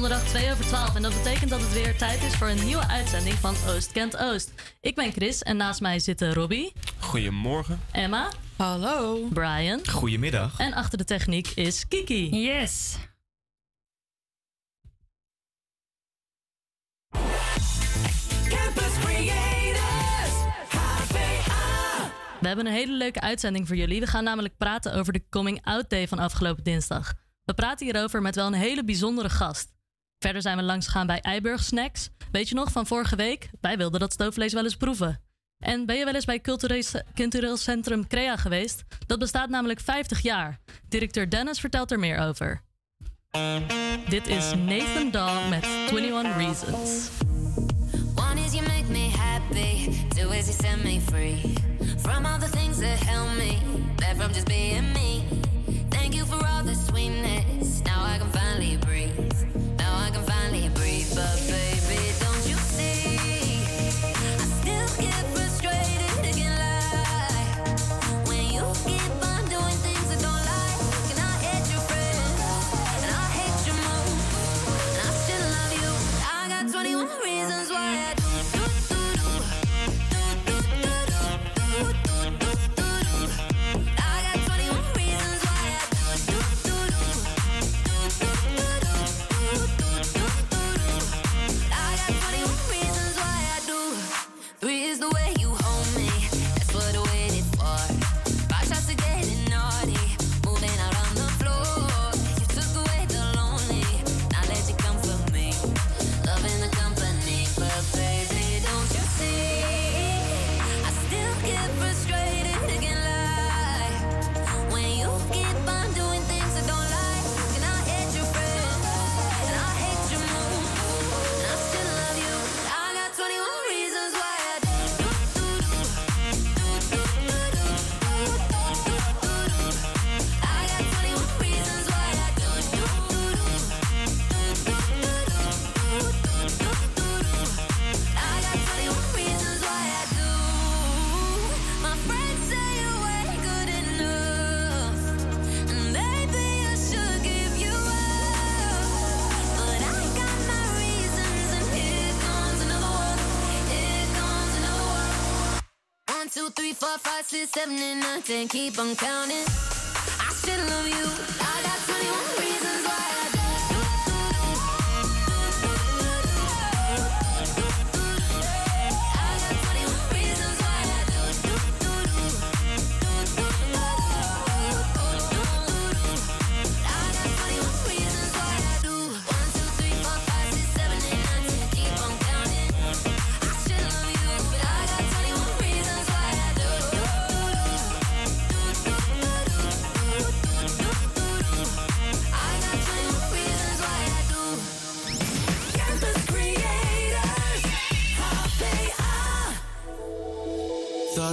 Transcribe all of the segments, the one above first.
donderdag 2 over 12 en dat betekent dat het weer tijd is voor een nieuwe uitzending van Oost Kent Oost. Ik ben Chris en naast mij zitten Robbie. Goedemorgen. Emma. Hallo. Brian. Goedemiddag. En achter de techniek is Kiki. Yes. We hebben een hele leuke uitzending voor jullie. We gaan namelijk praten over de Coming Out Day van afgelopen dinsdag. We praten hierover met wel een hele bijzondere gast. Verder zijn we langs gegaan bij Eiburg Snacks. Weet je nog, van vorige week? Wij wilden dat stoofvlees wel eens proeven. En ben je wel eens bij Cultureel Centrum Crea geweest? Dat bestaat namelijk 50 jaar. Directeur Dennis vertelt er meer over. Dit is Nathan Dahl met 21 Reasons. One is you make me happy, two is you set me free. From all the things that help me, that from just being me. Thank you for all the sweetness, now I can finally breathe. finally breathe, but baby. two, three, four, five, six, seven, and nine, ten. Keep on counting. I still love you.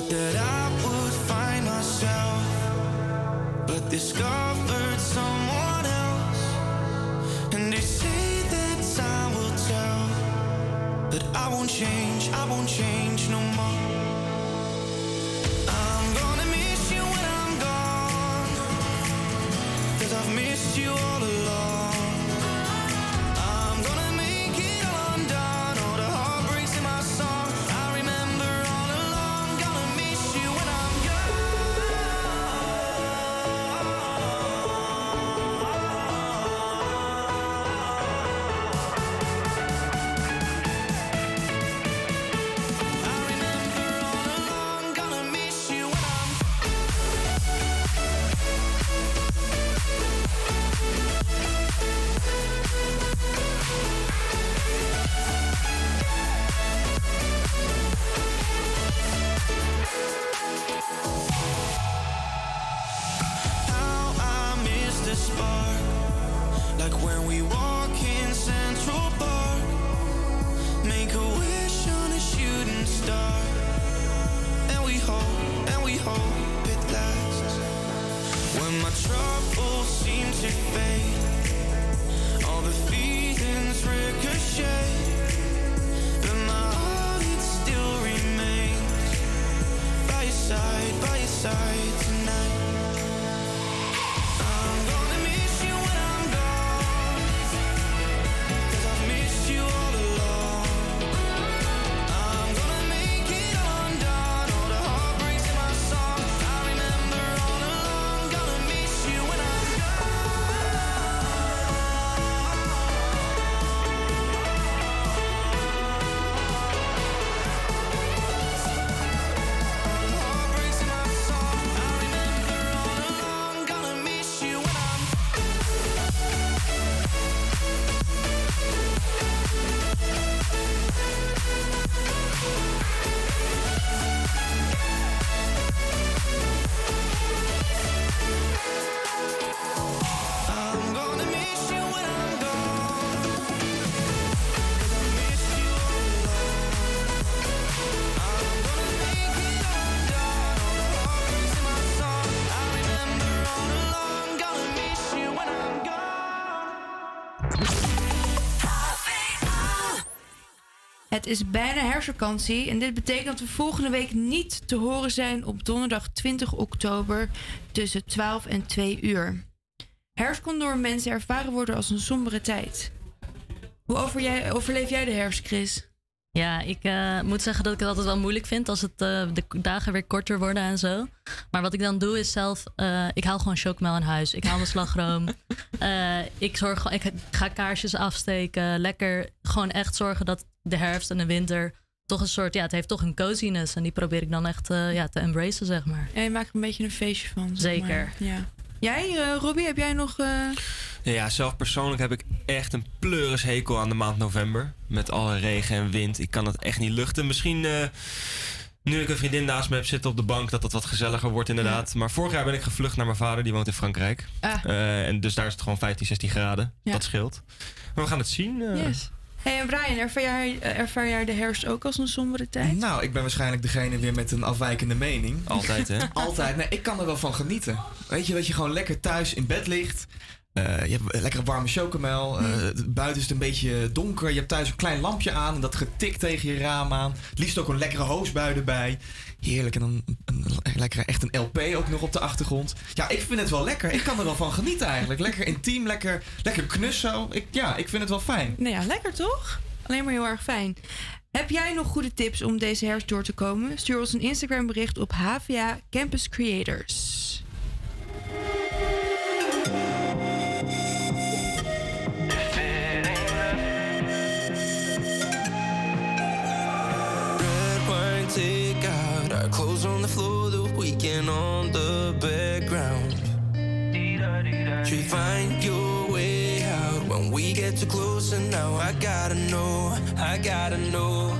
that I Het is bijna herfstvakantie en dit betekent dat we volgende week niet te horen zijn op donderdag 20 oktober tussen 12 en 2 uur. Herfst kon door mensen ervaren worden als een sombere tijd. Hoe over jij, overleef jij de herfst, Chris? Ja, ik eh, moet zeggen dat ik het altijd wel moeilijk vind als het eh, de dagen weer korter worden en zo. Maar wat ik dan doe is zelf, eh, ik haal gewoon chocomel in huis. Ik haal mijn slagroom. Ik, zorg, ik ga kaarsjes afsteken. Lekker gewoon echt zorgen dat de herfst en de winter toch een soort, ja, het heeft toch een coziness. En die probeer ik dan echt eh, ja, te embracen, zeg maar. Ja, je maakt er een beetje een feestje van. zeg Zeker. maar. Ja. Jij, eh Robbie, heb jij nog... eh, Ja, zelf persoonlijk heb ik echt een pleuris hekel aan de maand november. Met alle regen en wind. Ik kan het echt niet luchten. Misschien eh, nu ik een vriendin naast me heb zitten op de bank, dat het wat gezelliger wordt inderdaad. Maar vorig jaar ben ik gevlucht naar mijn vader, die woont in Frankrijk. Ah. Eh, en dus daar is het gewoon 15, 16 graden. Ja. Dat scheelt. Maar we gaan het zien. eh. Yes. Hey, en Brian, ervaar jij, eh, ervaar jij de herfst ook als een sombere tijd? Nou, ik ben waarschijnlijk degene weer met een afwijkende mening. Altijd, hè? Altijd. Nee, ik kan er wel van genieten. Weet je, dat je gewoon lekker thuis in bed ligt. Eh, je hebt lekker warme chocomel. Eh, buiten is het een beetje donker. Je hebt thuis een klein lampje aan. En dat getikt tegen je raam aan. Het liefst ook een lekkere hoosbui erbij. Heerlijk. En dan een, een, lekker, echt een LP ook nog op de achtergrond. Ja, ik vind het wel lekker. Ik kan er wel van genieten eigenlijk. Lekker intiem, lekker, lekker knus zo. Ik, ja, ik vind het wel fijn. Nou ja, lekker toch? Alleen maar heel erg fijn. Heb jij nog goede tips om deze herfst door te komen? Stuur ons een Instagram bericht op HVA Campus Creators. Too close, and now I gotta know, I gotta know.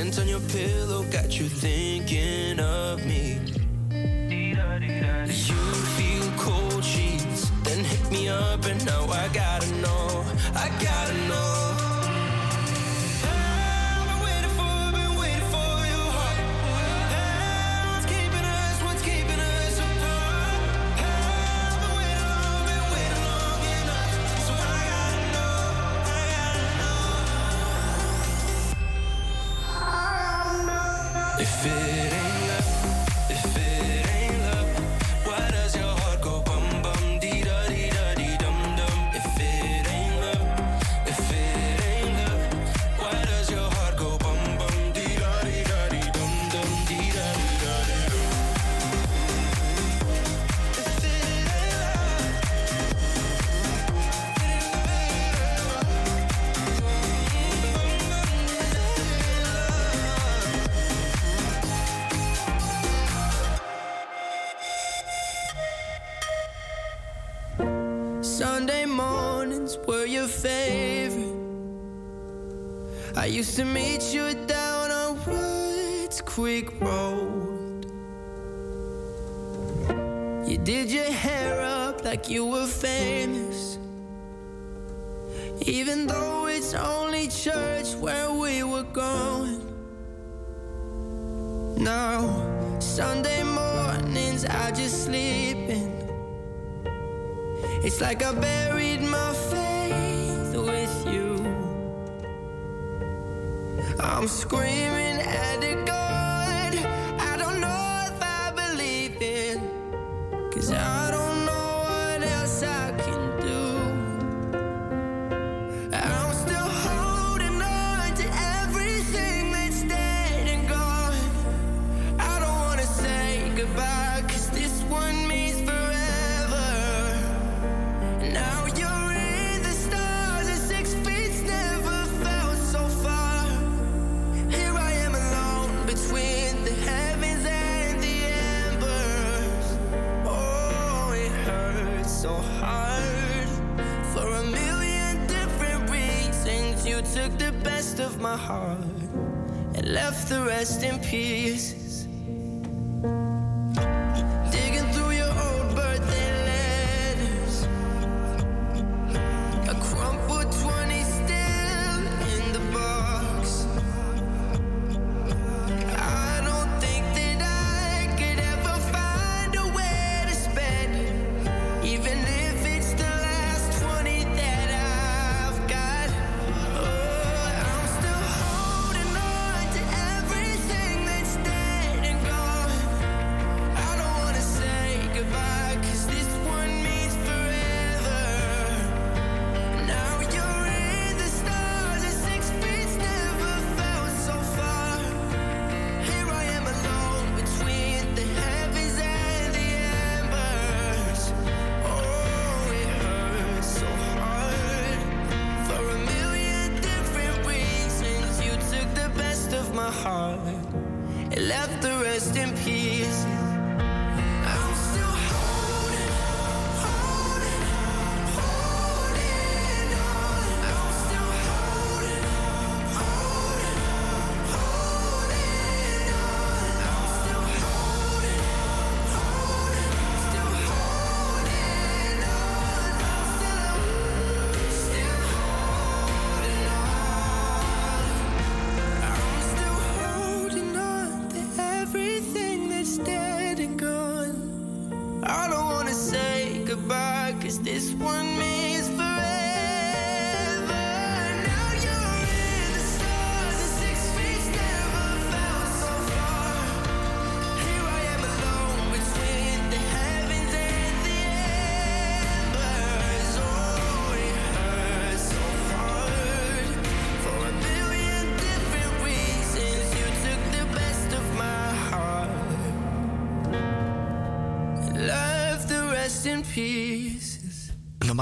Scent on your pillow got you thinking of me. You feel cold sheets, then hit me up, and now I gotta know. Favorite. I used to meet you down on Woods Creek Road. You did your hair up like you were famous. Even though it's only church where we were going. Now, Sunday mornings I just sleep in. It's like I buried my faith with you. I'm screaming at the God. I don't know if I believe in. Cause I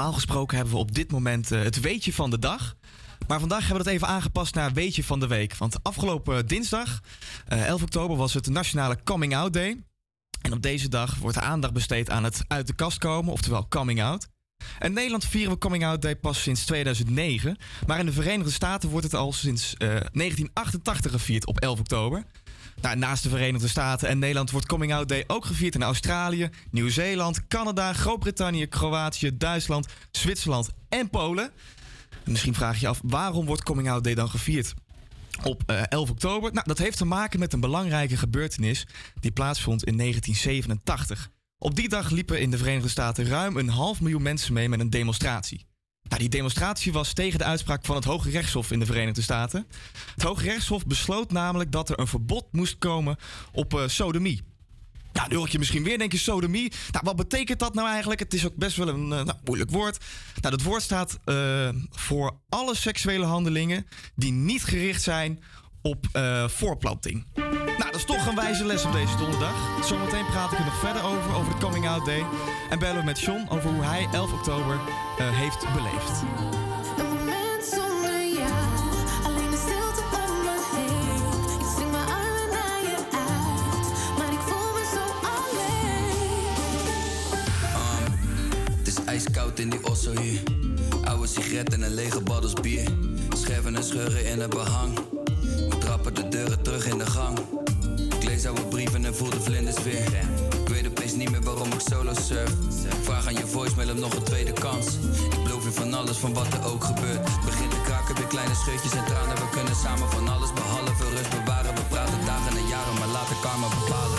Normaal gesproken hebben we op dit moment eh, het weetje van de dag. Maar vandaag hebben we het even aangepast naar weetje van de week. Want afgelopen dinsdag, eh, 11 oktober, was het Nationale Coming Out Day. En op deze dag wordt de aandacht besteed aan het uit de kast komen, oftewel coming out. In Nederland vieren we Coming Out Day pas sinds 2009. Maar in de Verenigde Staten wordt het al sinds eh, 1988 gevierd op 11 oktober. Nou, naast de Verenigde Staten en Nederland wordt Coming Out Day ook gevierd in Australië, Nieuw-Zeeland, Canada, Groot-Brittannië, Kroatië, Duitsland, Zwitserland en Polen. En misschien vraag je je af, waarom wordt Coming Out Day dan gevierd? Op eh, 11 oktober. Nou, dat heeft te maken met een belangrijke gebeurtenis die plaatsvond in 1987. Op die dag liepen in de Verenigde Staten ruim een half miljoen mensen mee met een demonstratie. Nou, die demonstratie was tegen de uitspraak van het Hoge Rechtshof in de Verenigde Staten. Het Hoge Rechtshof besloot namelijk dat er een verbod moest komen op eh, sodomie. Nou, nu hoor je misschien weer denken sodomie. Nou, wat betekent dat nou eigenlijk? Het is ook best wel een eh, nou, moeilijk woord. Nou, dat woord staat eh, voor alle seksuele handelingen die niet gericht zijn op voorplanting. Nou, dat is toch een wijze les op deze donderdag. Zometeen praat ik er nog verder over, over de Coming Out Day. En bellen we met John over hoe hij 11 oktober eh, heeft beleefd. Een moment zonder jou, alleen de stilte om me heen. Ik zing mijn armen naar je uit, maar ik voel me zo alleen. Het is ijskoud in die osso hier. Oude sigaret en een lege baddels bier. Scherven en scheuren in het behang. De deuren terug in de gang. Ik lees oude brieven en voel de vlinders weer. Ik weet opeens niet meer waarom ik solo surf. Vraag aan je voicemail om nog een tweede kans. Ik beloof je van alles, van wat er ook gebeurt. Begin te kraken, weer kleine scheutjes en tranen. We kunnen samen van alles behalve rust bewaren. We praten dagen en jaren, maar laten karma bepalen.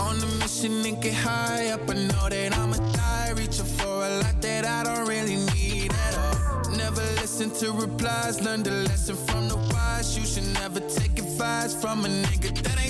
On a mission and get high up. I know that I'ma die. Reaching for a lot that I don't really need at all. Never listen to replies. Learn the lesson from the wise. You should never take advice from a nigga that ain't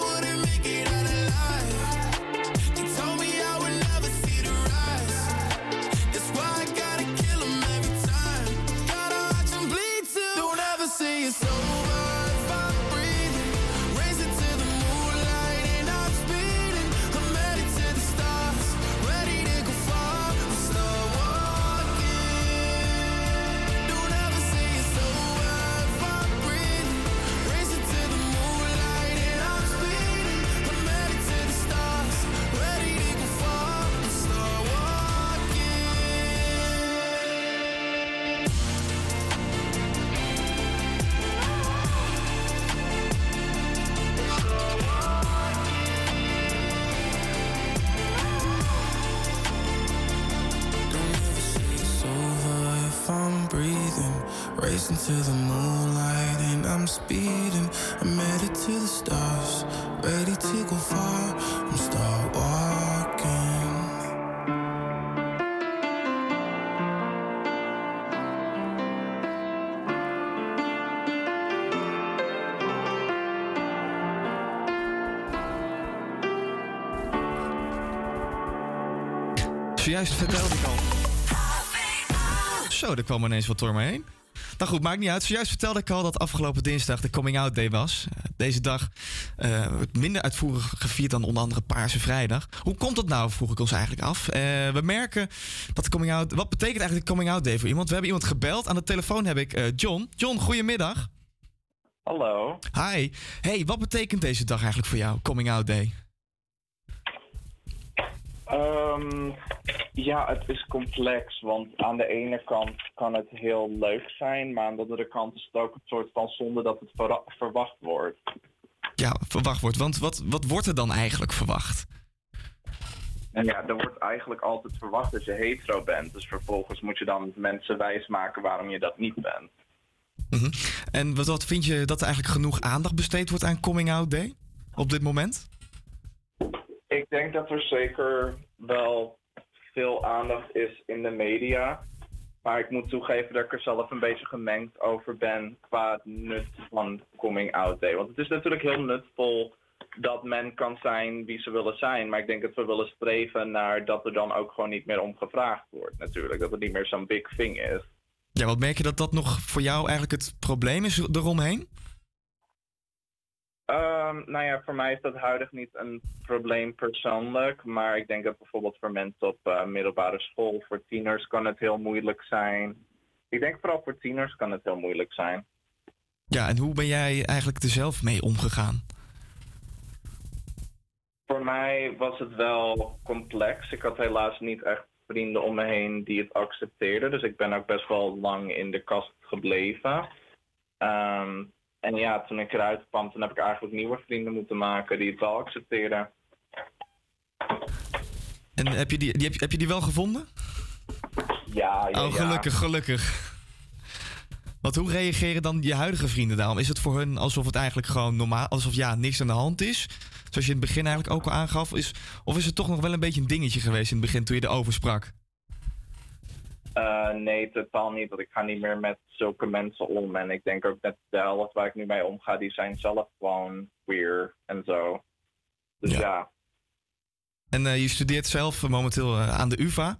Racing to the moonlight and I'm speeding. I'm headed to the stars, ready to go far and start walking. Zojuist vertelde ik al. Zo, er kwam ineens wat door me heen. Nou goed, maakt niet uit. Zojuist vertelde ik al dat afgelopen dinsdag de Coming Out Day was. Eh, Deze dag wordt minder uitvoerig gevierd dan onder andere Paarse Vrijdag. Hoe komt dat nou, vroeg ik ons eigenlijk af. Eh, we merken dat de Coming Out... Wat betekent eigenlijk de Coming Out Day voor iemand? We hebben iemand gebeld. Aan de telefoon heb ik John. John, goedemiddag. Hallo. Hi. Hey, wat betekent deze dag eigenlijk voor jou, Coming Out Day? Ehm, ja, het is complex, want aan de ene kant kan het heel leuk zijn, maar aan de andere kant is het ook een soort van zonde dat het verwacht wordt. Ja, verwacht wordt. Want wat, wat wordt er dan eigenlijk verwacht? En ja, er wordt eigenlijk altijd verwacht dat je hetero bent. Dus vervolgens moet je dan mensen wijsmaken waarom je dat niet bent. Mhm. En wat, wat vind je dat er eigenlijk genoeg aandacht besteed wordt aan Coming Out Day op dit moment? Denk dat er zeker wel veel aandacht is in de media. Maar ik moet toegeven dat ik er zelf een beetje gemengd over ben qua nut van Coming Out Day. Want het is natuurlijk heel nutvol dat men kan zijn wie ze willen zijn. Maar ik denk dat we willen streven naar dat er dan ook gewoon niet meer om gevraagd wordt natuurlijk. Dat het niet meer zo'n big thing is. Ja, wat merk je dat dat nog voor jou eigenlijk het probleem is eromheen? Ehm, nou ja, voor mij is dat huidig niet een probleem persoonlijk. Maar ik denk dat bijvoorbeeld voor mensen op eh, middelbare school, voor tieners kan het heel moeilijk zijn. Ik denk vooral voor tieners kan het heel moeilijk zijn. Ja, en hoe ben jij eigenlijk er zelf mee omgegaan? Voor mij was het wel complex. Ik had helaas niet echt vrienden om me heen die het accepteerden. Dus ik ben ook best wel lang in de kast gebleven. Ehm, en ja, toen ik eruit kwam, toen heb ik eigenlijk nieuwe vrienden moeten maken die het wel accepteerden. En heb je die, die, heb, je- heb je die wel gevonden? Ja, ja, Oh, ja. gelukkig, gelukkig. Want hoe reageren dan je huidige vrienden daarom? Is het voor hun alsof het eigenlijk gewoon normaal, alsof ja, niks aan de hand is? Zoals je in het begin eigenlijk ook al aangaf. Is, of is het toch nog wel een beetje een dingetje geweest in het begin toen je erover sprak? Eh, nee, totaal niet. Want ik ga niet meer met zulke mensen om. En ik denk ook dat de helft waar ik nu mee omga, die zijn zelf gewoon queer en zo. Dus ja. En eh, je studeert zelf momenteel eh, aan de UvA.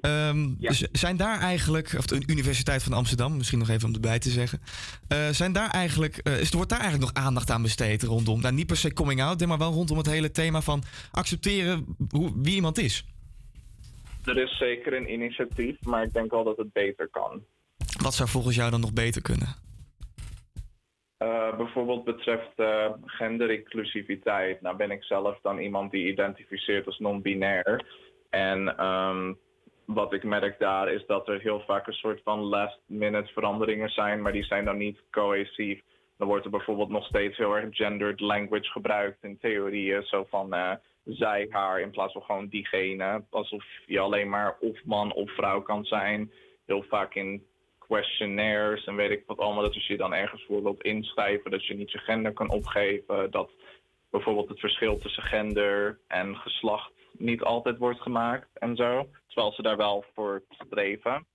Ehm, dus zijn daar eigenlijk, of de Universiteit van Amsterdam, misschien nog even om erbij te zeggen. zijn daar eigenlijk, is, wordt daar eigenlijk nog aandacht aan besteed rondom? Nou, niet per se coming out, maar wel rondom het hele thema van accepteren hoe, wie iemand is. Er is zeker een initiatief, maar ik denk wel dat het beter kan. Wat zou volgens jou dan nog beter kunnen? Eh, bijvoorbeeld betreft eh, genderinclusiviteit. Nou ben ik zelf dan iemand die identificeert als non-binair. En ehm, wat ik merk daar is dat er heel vaak een soort van last minute veranderingen zijn, maar die zijn dan niet cohesief. Dan wordt er bijvoorbeeld nog steeds heel erg gendered language gebruikt in theorieën. Zo van eh, zij, haar in plaats van gewoon diegene. Alsof je alleen maar of man of vrouw kan zijn. Heel vaak in questionnaires en weet ik wat allemaal. Dat als je dan ergens voor wilt inschrijven dat je niet je gender kan opgeven. Dat bijvoorbeeld het verschil tussen gender en geslacht niet altijd wordt gemaakt en zo. Terwijl ze daar wel voor streven.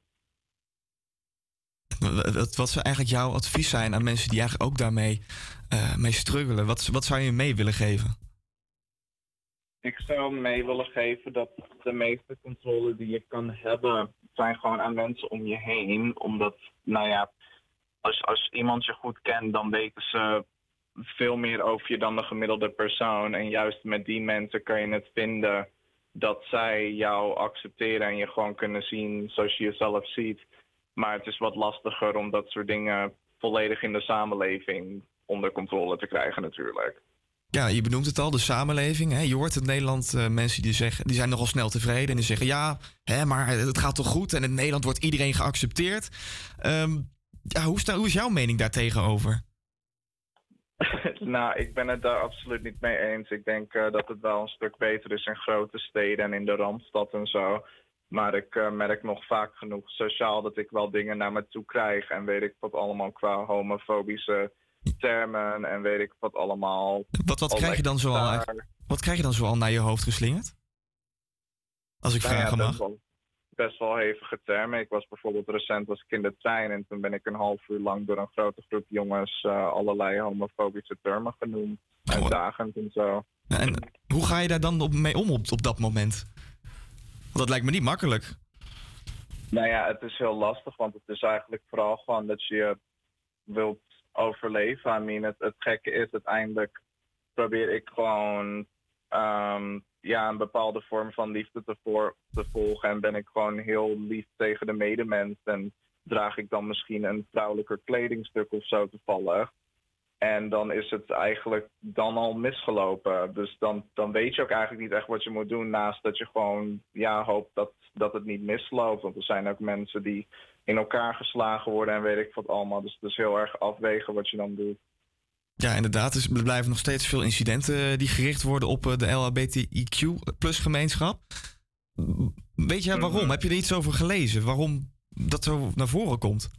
Wat, wat zou eigenlijk jouw advies zijn aan mensen die eigenlijk ook daarmee eh, mee struggelen? Wat, wat zou je mee willen geven? Ik zou mee willen geven dat de meeste controle die je kan hebben, zijn gewoon aan mensen om je heen. Omdat, nou ja, als, als iemand je goed kent, dan weten ze veel meer over je dan de gemiddelde persoon. En juist met die mensen kan je het vinden dat zij jou accepteren en je gewoon kunnen zien zoals je jezelf ziet. Maar het is wat lastiger om dat soort dingen volledig in de samenleving onder controle te krijgen natuurlijk. Ja, je benoemt het al, de samenleving. Hè? Je hoort in Nederland eh, mensen die, zeggen, die zijn nogal snel tevreden. En die zeggen, ja, hè, maar het gaat toch goed? En in Nederland wordt iedereen geaccepteerd. Ehm, ja, hoe, is jouw mening daartegenover? nou, ik ben het daar absoluut niet mee eens. Ik denk eh, dat het wel een stuk beter is in grote steden en in de Randstad en zo. Maar ik eh, merk nog vaak genoeg sociaal dat ik wel dingen naar me toe krijg. En weet ik wat allemaal qua homofobische termen en weet ik wat allemaal. Wat, wat, krijg je dan zoal, wat krijg je dan zoal naar je hoofd geslingerd? Als ik Nou vragen best mag. wel- Best wel hevige termen. Ik was bijvoorbeeld recent was ik in de trein en toen ben ik een half uur lang door een grote groep jongens eh, allerlei homofobische termen genoemd. Uitdagend en zo. En hoe ga je daar dan op, mee om op, op dat moment? Want dat lijkt me niet makkelijk. Nou ja, het is heel lastig, want het is eigenlijk vooral gewoon dat je wilt overleven. I mean, het, gekke is uiteindelijk probeer ik gewoon ehm, ja, een bepaalde vorm van liefde te, voor, te volgen. En ben ik gewoon heel lief tegen de medemens. En draag ik dan misschien een vrouwelijker kledingstuk of zo toevallig. En dan is het eigenlijk dan al misgelopen. Dus dan, dan weet je ook eigenlijk niet echt wat je moet doen. Naast dat je gewoon ja, hoopt dat, dat het niet misloopt. Want er zijn ook mensen die in elkaar geslagen worden en weet ik wat allemaal. Dus het is heel erg afwegen wat je dan doet. Ja, inderdaad. Dus er blijven nog steeds veel incidenten eh, die gericht worden op eh, de LHBTIQ plus gemeenschap. weet jij waarom? Heb je er iets over gelezen? Waarom dat zo naar voren komt?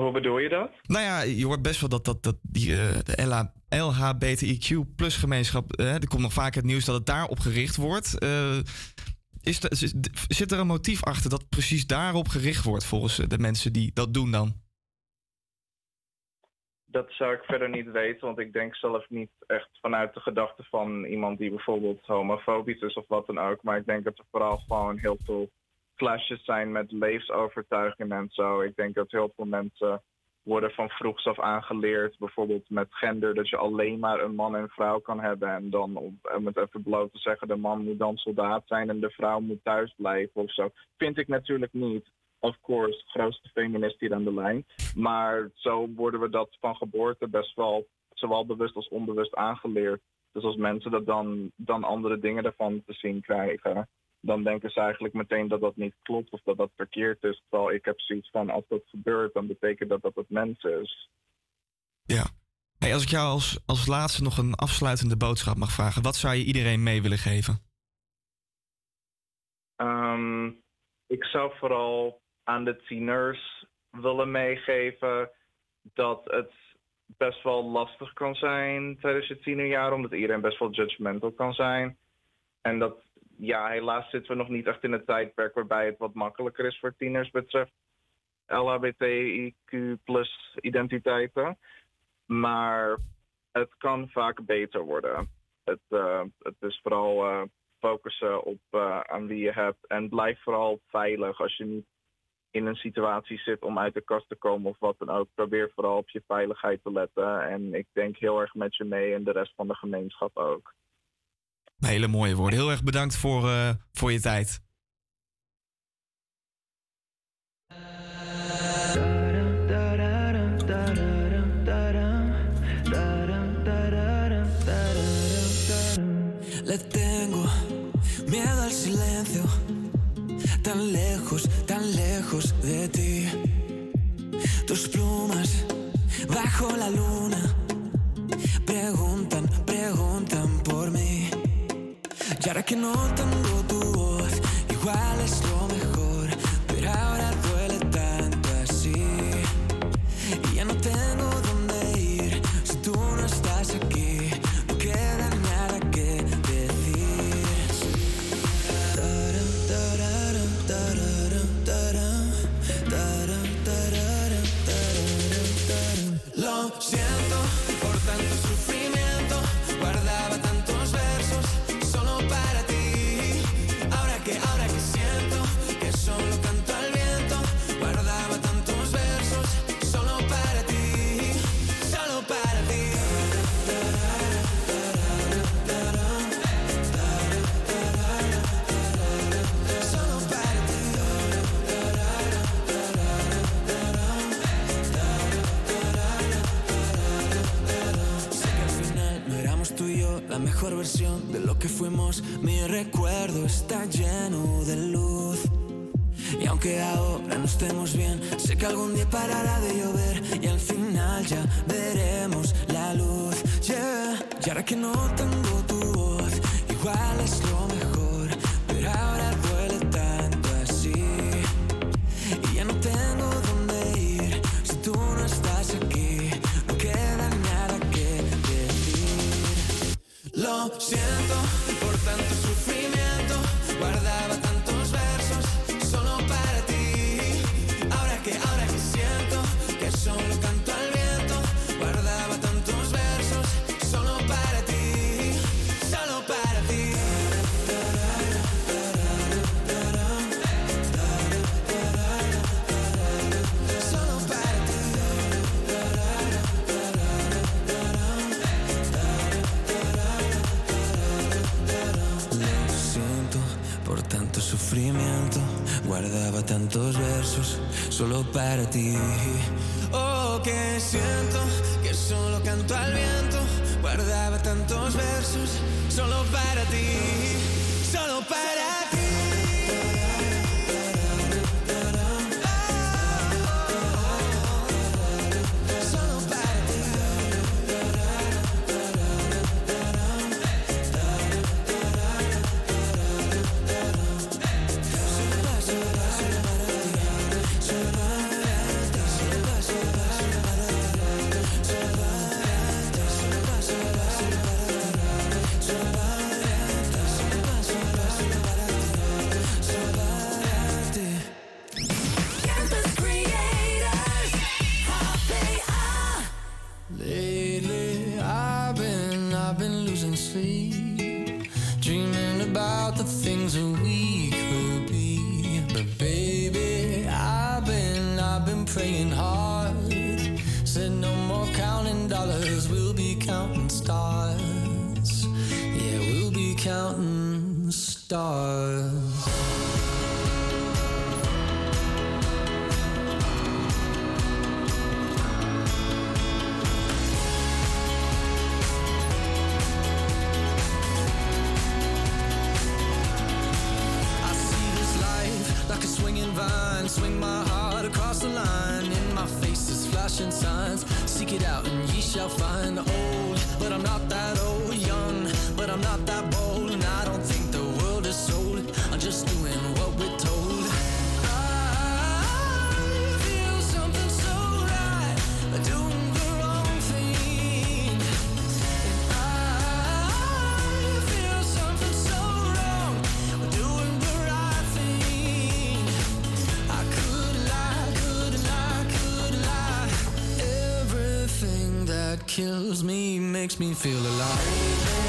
Hoe bedoel je dat? Nou ja, je hoort best wel dat, dat, dat die, eh, de LH, LHBTIQ plus gemeenschap... eh, er komt nog vaak het nieuws dat het daarop gericht wordt. Is zit- zit er een motief achter dat precies daarop gericht wordt... volgens de mensen die dat doen dan? Dat zou ik verder niet weten, want ik denk zelf niet echt vanuit de gedachte van iemand die bijvoorbeeld homofobisch is of wat dan ook. Maar ik denk dat er vooral gewoon heel veel clashes zijn met leefsovertuigingen en zo. Ik denk dat heel veel mensen worden van vroegs af aangeleerd, bijvoorbeeld met gender, dat je alleen maar een man en vrouw kan hebben. En dan, om, het even bloot te zeggen, de man moet dan soldaat zijn en de vrouw moet thuis blijven of zo. Vind ik natuurlijk niet. Of course, grootste feminist hier aan de lijn. Maar zo worden we dat van geboorte best wel zowel bewust als onbewust aangeleerd. Dus als mensen dat dan, dan andere dingen ervan te zien krijgen, dan denken ze eigenlijk meteen dat dat niet klopt of dat dat verkeerd is. Terwijl ik heb zoiets van, als dat gebeurt, dan betekent dat dat het mens is. Ja. Hey, als ik jou als, als laatste nog een afsluitende boodschap mag vragen... wat zou je iedereen mee willen geven? Ehm, ik zou vooral aan de tieners willen meegeven dat het best wel lastig kan zijn tijdens je tienerjaren, omdat iedereen best wel judgmental kan zijn. En dat, ja, helaas zitten we nog niet echt in een tijdperk waarbij het wat makkelijker is voor tieners betreft LHBTIQ plus identiteiten. Maar het kan vaak beter worden. Het, eh, het is vooral eh, focussen op eh, aan wie je hebt. En blijf vooral veilig als je niet in een situatie zit om uit de kast te komen of wat dan ook. Probeer vooral op je veiligheid te letten. En ik denk heel erg met je mee en de rest van de gemeenschap ook. Hele mooie woorden. Heel erg bedankt voor, eh, voor je tijd. Le tengo miedo al tan lejos, tan lejos de ti. Tus plumas bajo la luna Y ahora que no tengo tu voz, igual es lo mejor, makes me feel alive.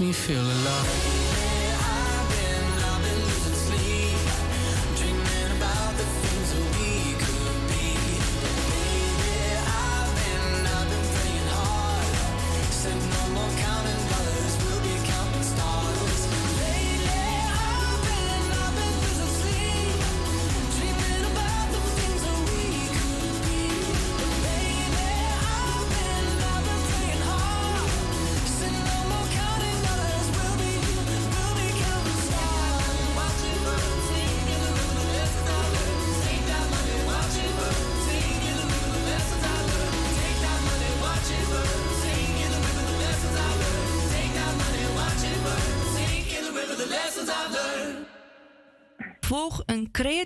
makes me feel alive.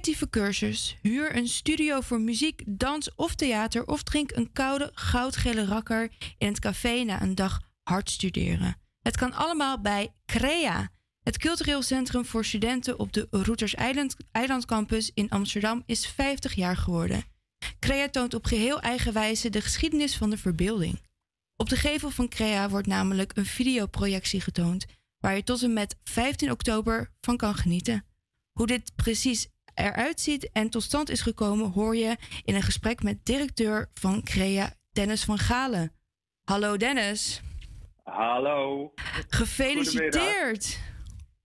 creatieve cursus, huur een studio voor muziek, dans of theater of drink een koude goudgele rakker in het café na een dag hard studeren. Het kan allemaal bij CREA, het cultureel centrum voor studenten op de Routers Eiland, Campus in Amsterdam is 50 jaar geworden. CREA toont op geheel eigen wijze de geschiedenis van de verbeelding. Op de gevel van CREA wordt namelijk een videoprojectie getoond waar je tot en met 15 oktober van kan genieten. Hoe dit precies eruit ziet en tot stand is gekomen, hoor je in een gesprek met directeur van CREA, Dennis van Galen. Hallo Dennis. Hallo. Gefeliciteerd.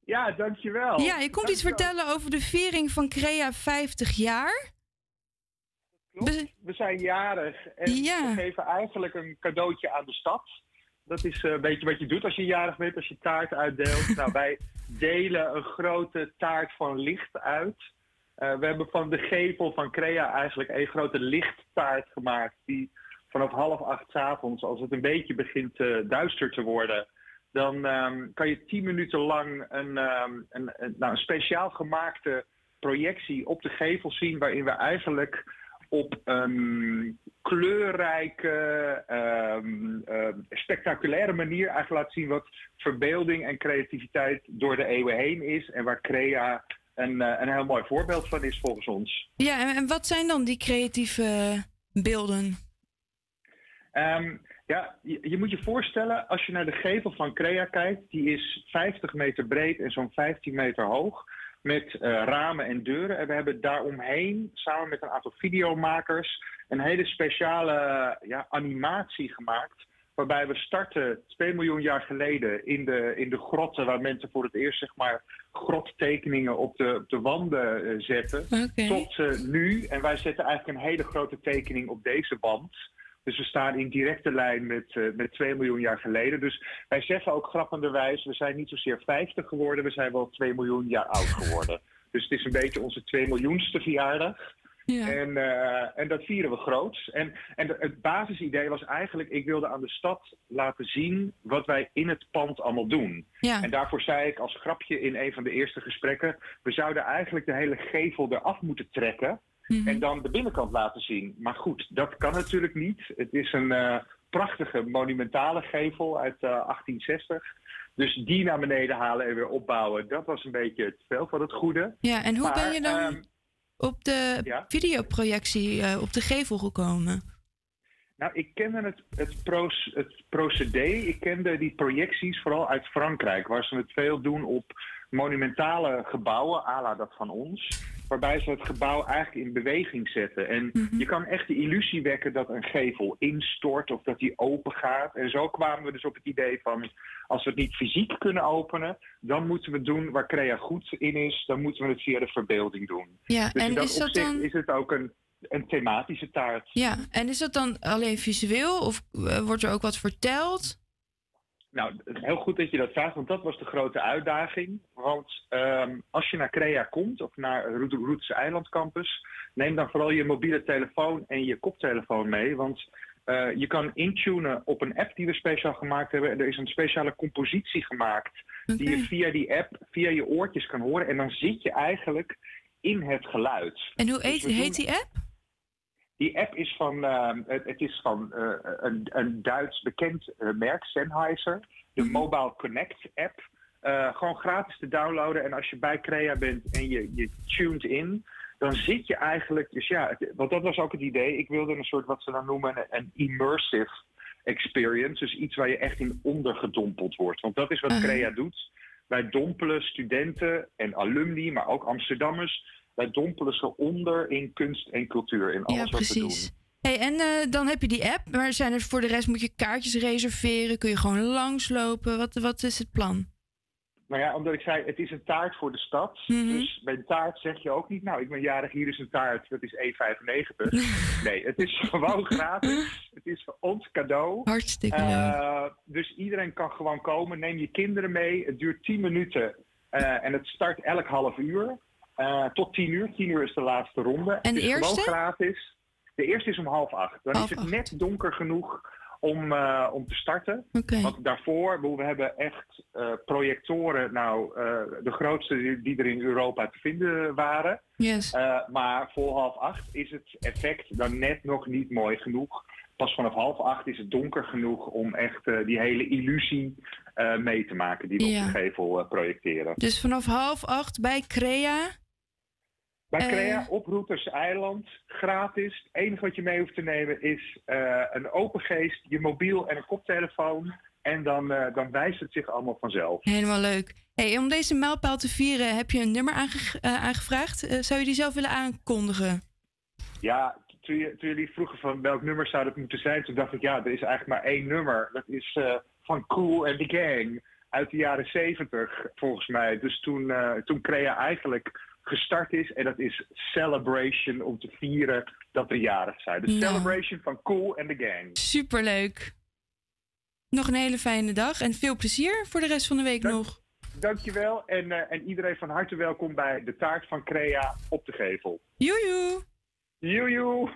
Ja, dankjewel. Ja, je komt iets vertellen over de viering van CREA 50 jaar. We zijn jarig en we geven eigenlijk een cadeautje aan de stad. Dat is eh, een beetje wat je doet als je jarig bent, als je taart uitdeelt. nou, wij delen een grote taart van licht uit. Eh, we hebben van de gevel van Crea eigenlijk een grote lichttaart gemaakt. Die vanaf half acht 's avonds, als het een beetje begint eh, duister te worden, dan ehm, kan je tien minuten lang een, ehm, een, een, nou, een speciaal gemaakte projectie op de gevel zien, waarin we eigenlijk op een kleurrijke, ehm, ehm, spectaculaire manier eigenlijk laten zien wat verbeelding en creativiteit door de eeuwen heen is en waar Crea een, eh, een heel mooi voorbeeld van is volgens ons. Ja, en, wat zijn dan die creatieve beelden? Ehm, ja, je, je moet je voorstellen, als je naar de gevel van Crea kijkt, die is 50 meter breed en zo'n 15 meter hoog. Met eh, ramen en deuren. En we hebben daaromheen, samen met een aantal videomakers, een hele speciale ja, animatie gemaakt. Waarbij we starten 2 miljoen jaar geleden in de, in de grotten, waar mensen voor het eerst zeg maar grottekeningen op de, op de wanden eh, zetten. Tot eh, nu. En wij zetten eigenlijk een hele grote tekening op deze wand. Dus we staan in directe lijn met, eh, met 2 miljoen jaar geleden. Dus wij zeggen ook grappenderwijs, we zijn niet zozeer 50 geworden, we zijn wel 2 miljoen jaar oud geworden. Dus het is een beetje onze 2 miljoenste verjaardag. En, eh, en dat vieren we groots. En, en het basisidee was eigenlijk, ik wilde aan de stad laten zien wat wij in het pand allemaal doen. Ja. En daarvoor zei ik als grapje in een van de eerste gesprekken, we zouden eigenlijk de hele gevel eraf moeten trekken. En dan de binnenkant laten zien. Maar goed, dat kan natuurlijk niet. Het is een eh, prachtige monumentale gevel uit eh, 1860. Dus die naar beneden halen en weer opbouwen, dat was een beetje het veel van het goede. Ja, en hoe Maar, ben je dan ehm, op de ja? videoprojectie eh, op de gevel gekomen? Nou, ik kende het, het, proce- het procedé, ik kende die projecties vooral uit Frankrijk, waar ze het veel doen op monumentale gebouwen, à la dat van ons, waarbij ze het gebouw eigenlijk in beweging zetten. En je kan echt de illusie wekken dat een gevel instort of dat die open gaat. En zo kwamen we dus op het idee van, als we het niet fysiek kunnen openen, dan moeten we het doen waar Crea goed in is, dan moeten we het via de verbeelding doen. Ja, dus en in dat is dat dan- is het ook een, een thematische taart. Ja, en is dat dan alleen visueel of eh, wordt er ook wat verteld? Nou, heel goed dat je dat vraagt, want dat was de grote uitdaging. Want ehm, als je naar Crea komt, of naar Roet- Roetse Eiland Campus, neem dan vooral je mobiele telefoon en je koptelefoon mee. Want eh, je kan intunen op een app die we speciaal gemaakt hebben. En er is een speciale compositie gemaakt die je via die app, via je oortjes kan horen. En dan zit je eigenlijk in het geluid. En hoe Dus heet, doen- heet die app? Die app is van, ehm, het, is van eh, een, een Duits bekend eh, merk, Sennheiser. De Mobile Connect app. Eh, gewoon gratis te downloaden. En als je bij Crea bent en je, je tuned in, dan zit je eigenlijk... Dus ja, het- want dat was ook het idee. Ik wilde een soort, wat ze dan noemen, een, immersive experience. Dus iets waar je echt in ondergedompeld wordt. Want dat is wat Aha. Crea doet. Wij dompelen studenten en alumni, maar ook Amsterdammers... Wij dompelen ze onder in kunst en cultuur, in alles ja, wat we doen. precies. Hey, en eh, dan heb je die app, maar zijn er voor de rest moet je kaartjes reserveren? Kun je gewoon langslopen? Wat, wat is het plan? Nou ja, omdat ik zei, het is een taart voor de stad. Dus bij een taart zeg je ook niet, nou, ik ben jarig, hier is een taart, dat is 1,95. nee, het is gewoon gratis. Het is voor ons cadeau. Hartstikke Eh, dus iedereen kan gewoon komen. Neem je kinderen mee. Het duurt 10 minuten. eh, en het start elk half uur. Eh, tot 10 uur. 10 uur is de laatste ronde. En het de gewoon eerste? gratis. De eerste is om half acht. Dan Half is het net donker genoeg om, eh, om te starten. Want daarvoor, we hebben echt eh, projectoren, nou, de grootste die, er in Europa te vinden waren. Yes. Maar voor half acht is het effect dan net nog niet mooi genoeg. Pas vanaf half acht is het donker genoeg om echt die hele illusie mee te maken die we Ja. op de gevel projecteren. Dus vanaf half acht bij Crea. Bij Eh. Crea op Routers Eiland, gratis. Het enige wat je mee hoeft te nemen is eh, een open geest, je mobiel en een koptelefoon. En dan, eh, dan wijst het zich allemaal vanzelf. Helemaal leuk. Hey, om deze mijlpaal te vieren heb je een nummer aange- aangevraagd. Zou je die zelf willen aankondigen? Ja, toen, je- toen jullie vroegen van welk nummer zou dat moeten zijn, toen dacht ik ja, er is eigenlijk maar één nummer. Dat is van Cool and the Gang uit de jaren zeventig, volgens mij. Dus toen, toen Crea eigenlijk gestart is. En dat is Celebration om te vieren dat we jarig zijn. De. Nou. Celebration van Cool and the Gang. Superleuk. Nog een hele fijne dag en veel plezier voor de rest van de week nog. Dankjewel en, uh, en iedereen van harte welkom bij de taart van Crea op de gevel. Joejoe. Joejoe.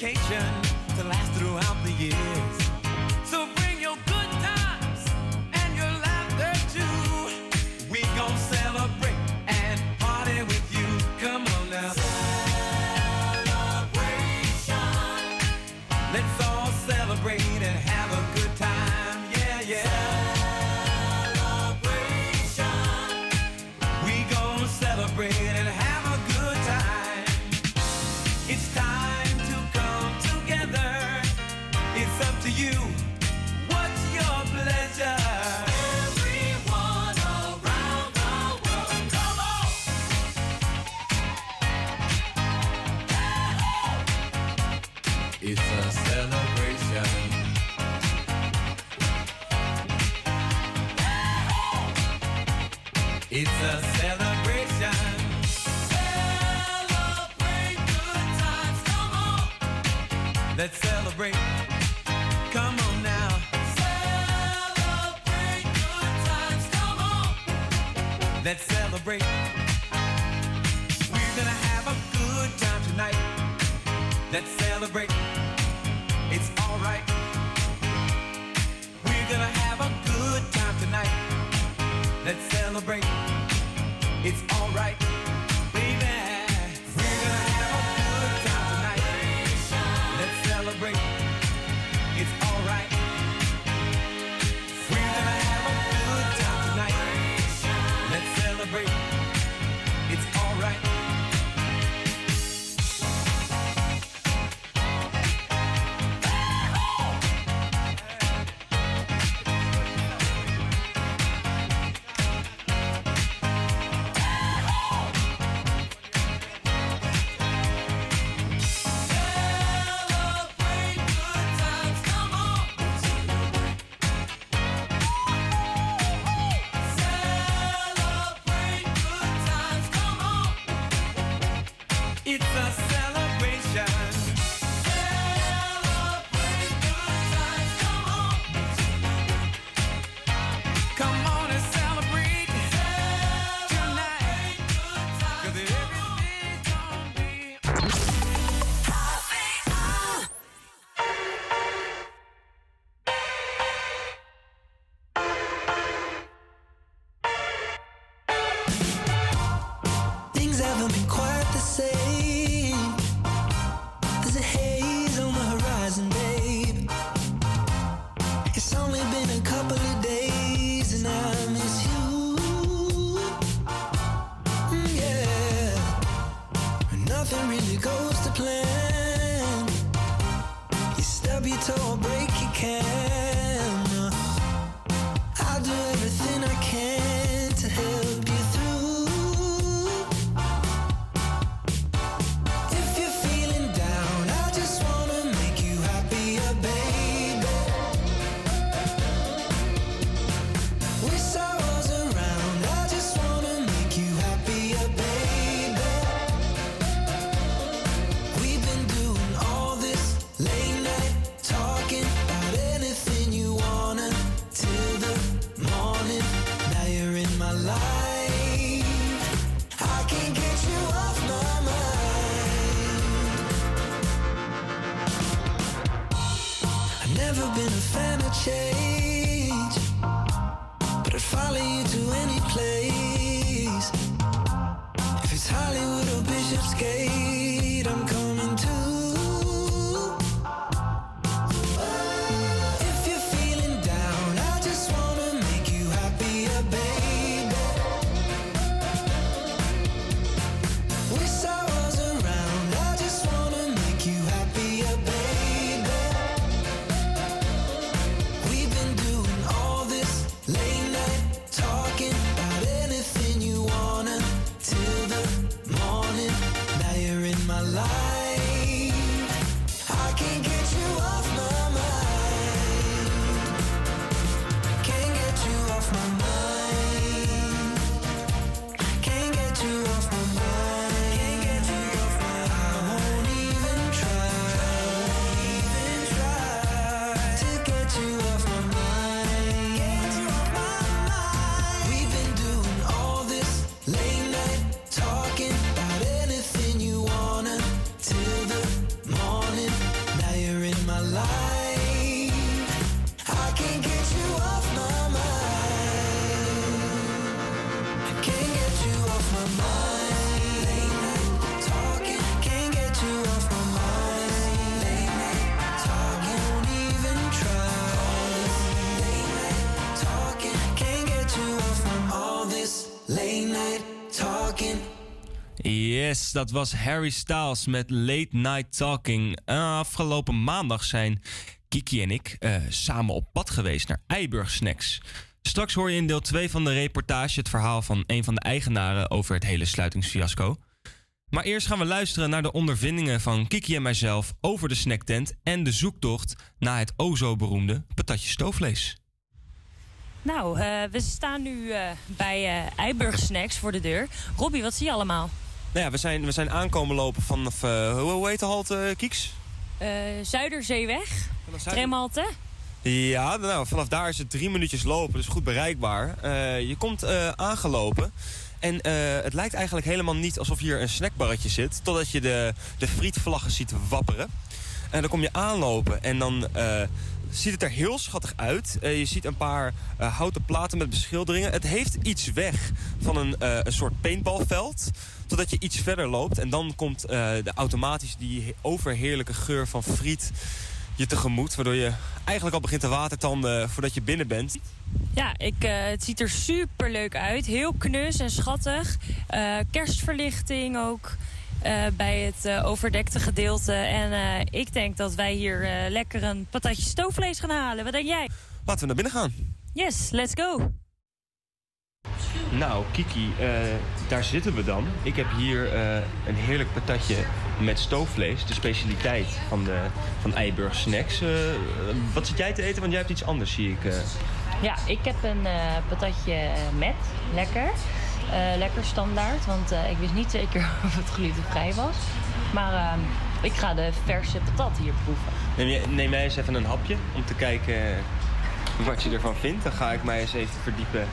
vacation. Been a fan of change, but I'd follow you to any place. If it's Hollywood or Bishopsgate, Dat was Harry Styles met Late Night Talking. Eh, afgelopen maandag zijn Kiki en ik eh, samen op pad geweest naar Eiburg Snacks. Straks hoor je in deel 2 van de reportage het verhaal van een van de eigenaren over het hele sluitingsfiasco. Maar eerst gaan we luisteren naar de ondervindingen van Kiki en mijzelf over de snacktent en de zoektocht naar het o zo beroemde patatje stoofvlees. Nou, eh, we staan nu eh, bij eh Eiburg Snacks voor de deur. Robbie, wat zie je allemaal? Nou ja, we zijn, we zijn aankomen lopen vanaf, eh, hoe, heet de halte, Kieks? Eh, Zuiderzeeweg, Tremhalte. Ja, nou, vanaf daar is het drie minuutjes lopen, dus goed bereikbaar. Eh, je komt eh, aangelopen en eh, het lijkt eigenlijk helemaal niet alsof hier een snackbarretje zit... totdat je de, de frietvlaggen ziet wapperen. En dan kom je aanlopen en dan eh, ziet het er heel schattig uit. Eh, je ziet een paar eh, houten platen met beschilderingen. Het heeft iets weg van een, eh, een soort paintballveld. Totdat je iets verder loopt en dan komt eh, de automatisch die he- overheerlijke geur van friet je tegemoet. Waardoor je eigenlijk al begint te watertanden voordat je binnen bent. Ja, ik, eh, het ziet er super leuk uit. Heel knus en schattig. Eh, kerstverlichting ook bij het overdekte gedeelte. En ik denk dat wij hier lekker een patatje stoofvlees gaan halen. Wat denk jij? Laten we naar binnen gaan. Yes, let's go. Nou, Kiki, eh, daar zitten we dan. Ik heb hier eh, een heerlijk patatje met stoofvlees. De specialiteit van, de, van Eiburg Snacks. Eh, wat zit jij te eten? Want jij hebt iets anders, zie ik. Ja, ik heb een patatje met. Lekker. Lekker standaard, want ik wist niet zeker of het glutenvrij was. Maar ik ga de verse patat hier proeven. Neem, je, neem jij eens even een hapje om te kijken wat je ervan vindt. Dan ga ik mij eens even verdiepen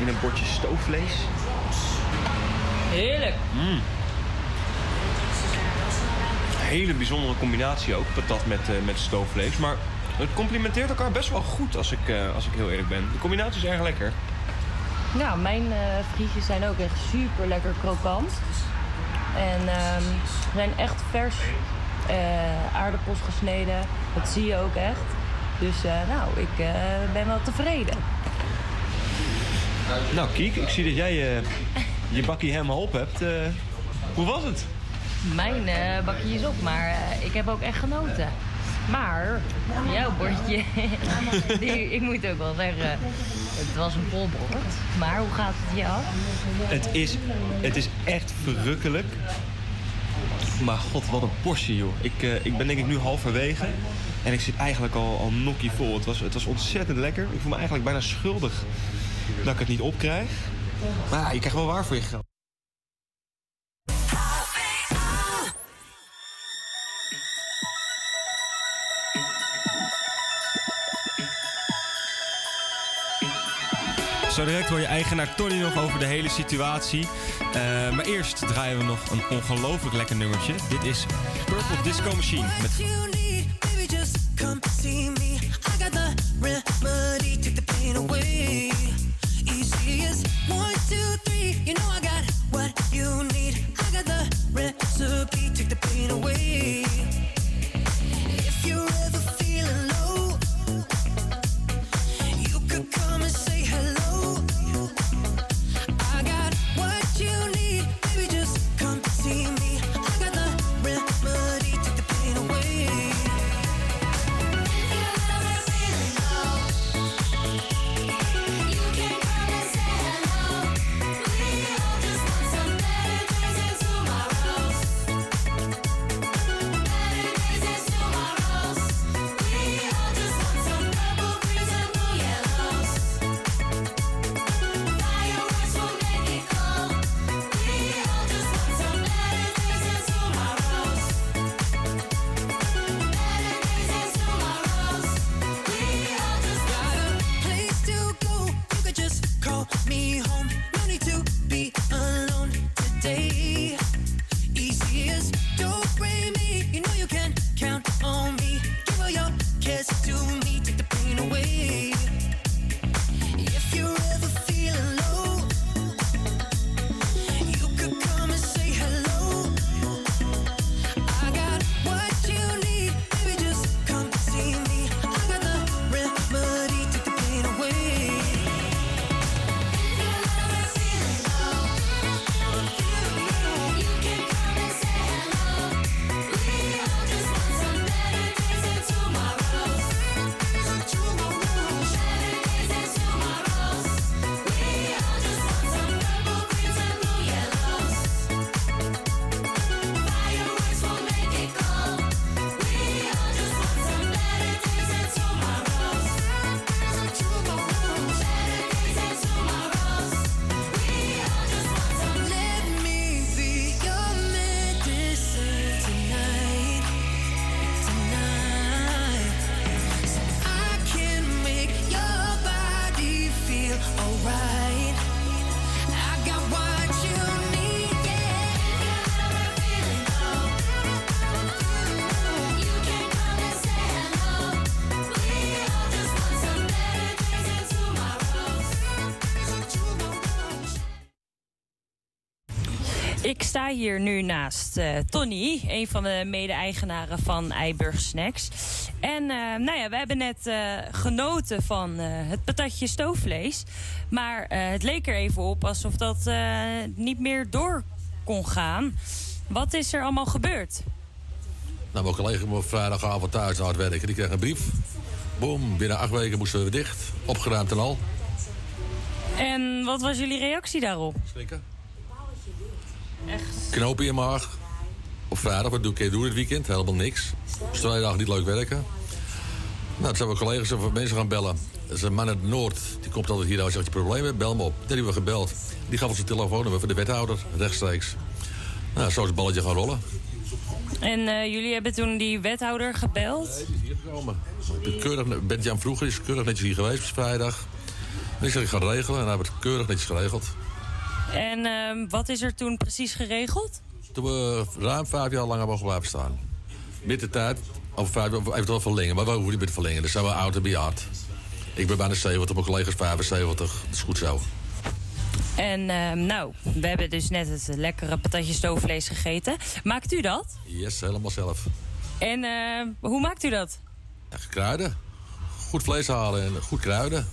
in een bordje stoofvlees. Heerlijk. Mm. Hele bijzondere combinatie ook, patat met, eh, met stoofvlees. Maar het complementeert elkaar best wel goed als ik, eh, als ik heel eerlijk ben. De combinatie is erg lekker. Nou, mijn eh frietjes zijn ook echt super lekker krokant. En ehm, ze zijn echt vers aardappels gesneden. Dat zie je ook echt. Dus nou, ik ben wel tevreden. Nou, Kiek, ik zie dat jij eh, je bakkie helemaal op hebt. Eh, hoe was het? Mijn eh, bakje is op, maar ik heb ook echt genoten. Maar jouw bordje, die, ik moet ook wel zeggen, het was een vol bord. Maar hoe gaat het jou? Het is, het is echt verrukkelijk. Maar god, wat een portie, joh. Ik, ik ben denk ik nu halverwege. En ik zit eigenlijk al, al nokkie vol. Het was, het was ontzettend lekker. Ik voel me eigenlijk bijna schuldig dat ik het niet opkrijg. Maar ja, je krijgt wel waar voor je geld. Zo direct hoor je eigenaar Tony nog over de hele situatie. Eh, maar eerst draaien we nog een ongelooflijk lekker nummertje. Dit is Purple Disco Machine met come see me. I got the remedy, take the pain away. One, two, three. You know I got what you need. I got the recipe, take the pain away. If you're ever Ik sta hier nu naast eh, Tony, een van de mede-eigenaren van Eiburg Snacks. En eh, nou ja, we hebben net eh, genoten van het patatje stoofvlees. Maar het leek er even op alsof dat niet meer door kon gaan. Wat is er allemaal gebeurd? Nou, mijn collega moet vrijdagavond thuis na het werken. Die kreeg een brief. Boom, binnen acht weken moesten we dicht. Opgeruimd en al. En wat was jullie reactie daarop? Schrikken. Echt? Knopen in je maag. Op vrijdag, wat doe ik doen het weekend? Helemaal niks. Dus twee dagen niet leuk werken. Nou, toen zijn we collega's of mensen gaan bellen. Dat is een man uit het Noord. Die komt altijd hier. Als je problemen hebt, bel hem op. Die hebben we gebeld. Die gaf ons een telefoonnummer van de wethouder, rechtstreeks. Nou, zo is het balletje gaan rollen. En eh, jullie hebben toen die wethouder gebeld? die is hier gekomen. Ik ben keurig, Bent-Jan vroeger is keurig netjes hier geweest, vrijdag. En ik zeg, ik ga regelen. En hij heeft het keurig netjes geregeld. En ehm, wat is er toen precies geregeld? Toen we ruim vijf jaar langer mogen blijven staan. Met de tijd, over vijf jaar, eventueel verlengen. Maar we hoeven niet meer te verlengen. Dus zijn we oud en bejaard. Ik ben bijna 70, mijn collega's 75. Dat is goed zo. En ehm, nou, we hebben dus net het lekkere patatje stoofvlees gegeten. Maakt u dat? Yes, helemaal zelf. En ehm, hoe maakt u dat? Ja, kruiden. Goed vlees halen en goed kruiden.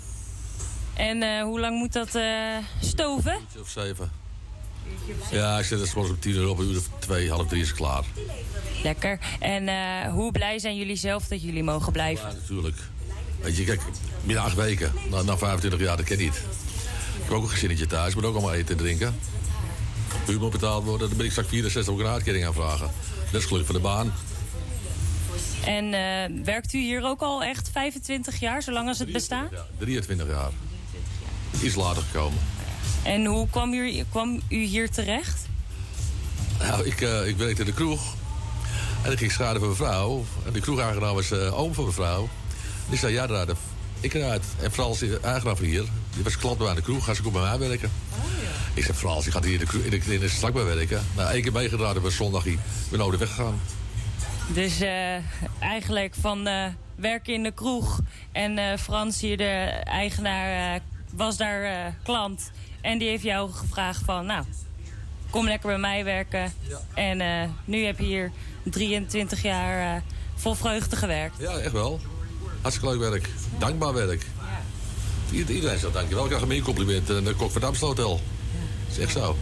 En eh, hoe lang moet dat eh, stoven? Uurtje of zeven. Ja, ik zet het soms om tien uur op, een uur of twee, half drie is het klaar. Lekker. En eh, hoe blij zijn jullie zelf dat jullie mogen blijven? Ja, natuurlijk. Weet je, kijk, binnen acht weken, na, na 25 jaar, dat ken ik niet. Ik heb ook een gezinnetje thuis, moet ook allemaal eten en drinken. Huur moet betaald worden, dan ben ik straks 64 ook een uitkering aanvragen. Dat is gelukkig voor de baan. En werkt u hier ook al echt 25 jaar, zolang als het bestaat? 23 jaar. Iets later gekomen. En hoe kwam u, kwam u hier terecht? Nou, ik, eh, ik werkte in de kroeg. En ik ging schade voor mijn vrouw. En de kroegeigenaar was eh, oom van mijn vrouw. Die zei, ja, daar, ik eruit. En de eigenaar van hier, die was klant bij aan de kroeg, ga ze ook bij mij werken. Ik zei, als je gaat hier in de, kroeg- in de, in de slakbij werken. Nou, één keer meegedraaid op een zondag, ik ben nooit weggegaan. Dus eh, eigenlijk van werken in de kroeg. En Frans hier, de eigenaar, was daar eh, klant. En die heeft jou gevraagd van, nou, kom lekker bij mij werken. En eh, nu heb je hier 23 jaar eh, vol vreugde gewerkt. Ja, echt wel. Hartstikke leuk werk. Dankbaar werk. Ieder- Iedereen zegt dankjewel. Ik krijg een compliment. En de kok van het Amstel Hotel. Dat is echt zo.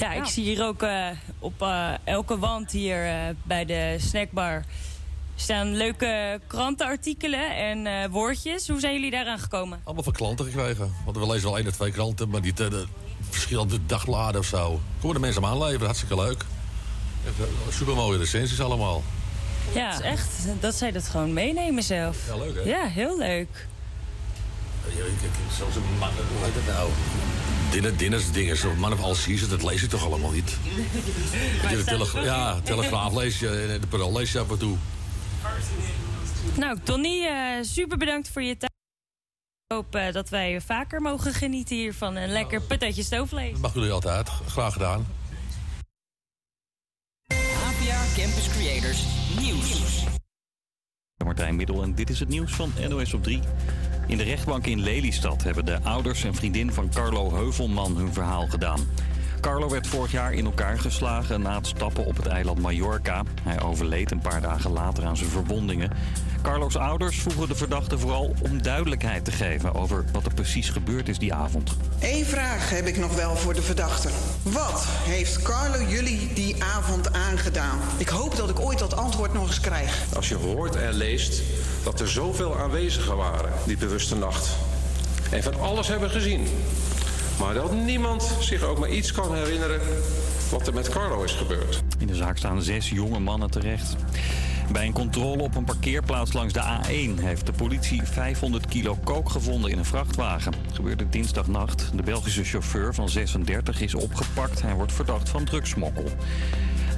Ja, ik zie hier ook eh, op eh, elke wand hier eh, bij de snackbar staan leuke krantenartikelen en eh, woordjes. Hoe zijn jullie daaraan gekomen? Allemaal van klanten gekregen. Want we lezen wel één of twee kranten, maar niet eh, de verschillende dagbladen of zo. Komen de mensen aan aanleveren, hartstikke leuk. Super mooie recensies allemaal. Ja, is echt dat zij dat gewoon meenemen zelf. Ja, leuk hè? Ja, heel leuk. Ja, Zoals een man, hoe heet het nou? Dinner, dinners, dingen. Zo'n man of all season, dat lees ik toch allemaal niet? De ja, Telegraaf lees je de Parool lees je af en toe. Nou, Tony, eh, super bedankt voor je tijd. Ik hoop eh, dat wij vaker mogen genieten hier van een lekker patatje stoofvlees. Dat mag jullie altijd. Graag gedaan. APA Campus Creators Nieuws. Martijn Middel en dit is het nieuws van NOS op 3. In de rechtbank in Lelystad hebben de ouders en vriendin van Carlo Heuvelman hun verhaal gedaan. Carlo werd vorig jaar in elkaar geslagen na het stappen op het eiland Mallorca. Hij overleed een paar dagen later aan zijn verwondingen. Carlo's ouders vroegen de verdachte vooral om duidelijkheid te geven over wat er precies gebeurd is die avond. Eén vraag heb ik nog wel voor de verdachte. Wat heeft Carlo jullie die avond aangedaan? Ik hoop dat ik ooit dat antwoord nog eens krijg. Als je hoort en leest dat er zoveel aanwezigen waren die bewuste nacht. En van alles hebben gezien. Maar dat niemand zich ook maar iets kan herinneren wat er met Carlo is gebeurd. In de zaak staan zes jonge mannen terecht. Bij een controle op een parkeerplaats langs de A1 heeft de politie 500 kilo kook gevonden in een vrachtwagen. Gebeurde dinsdagnacht. De Belgische chauffeur van 36 is opgepakt. Hij wordt verdacht van drugsmokkel.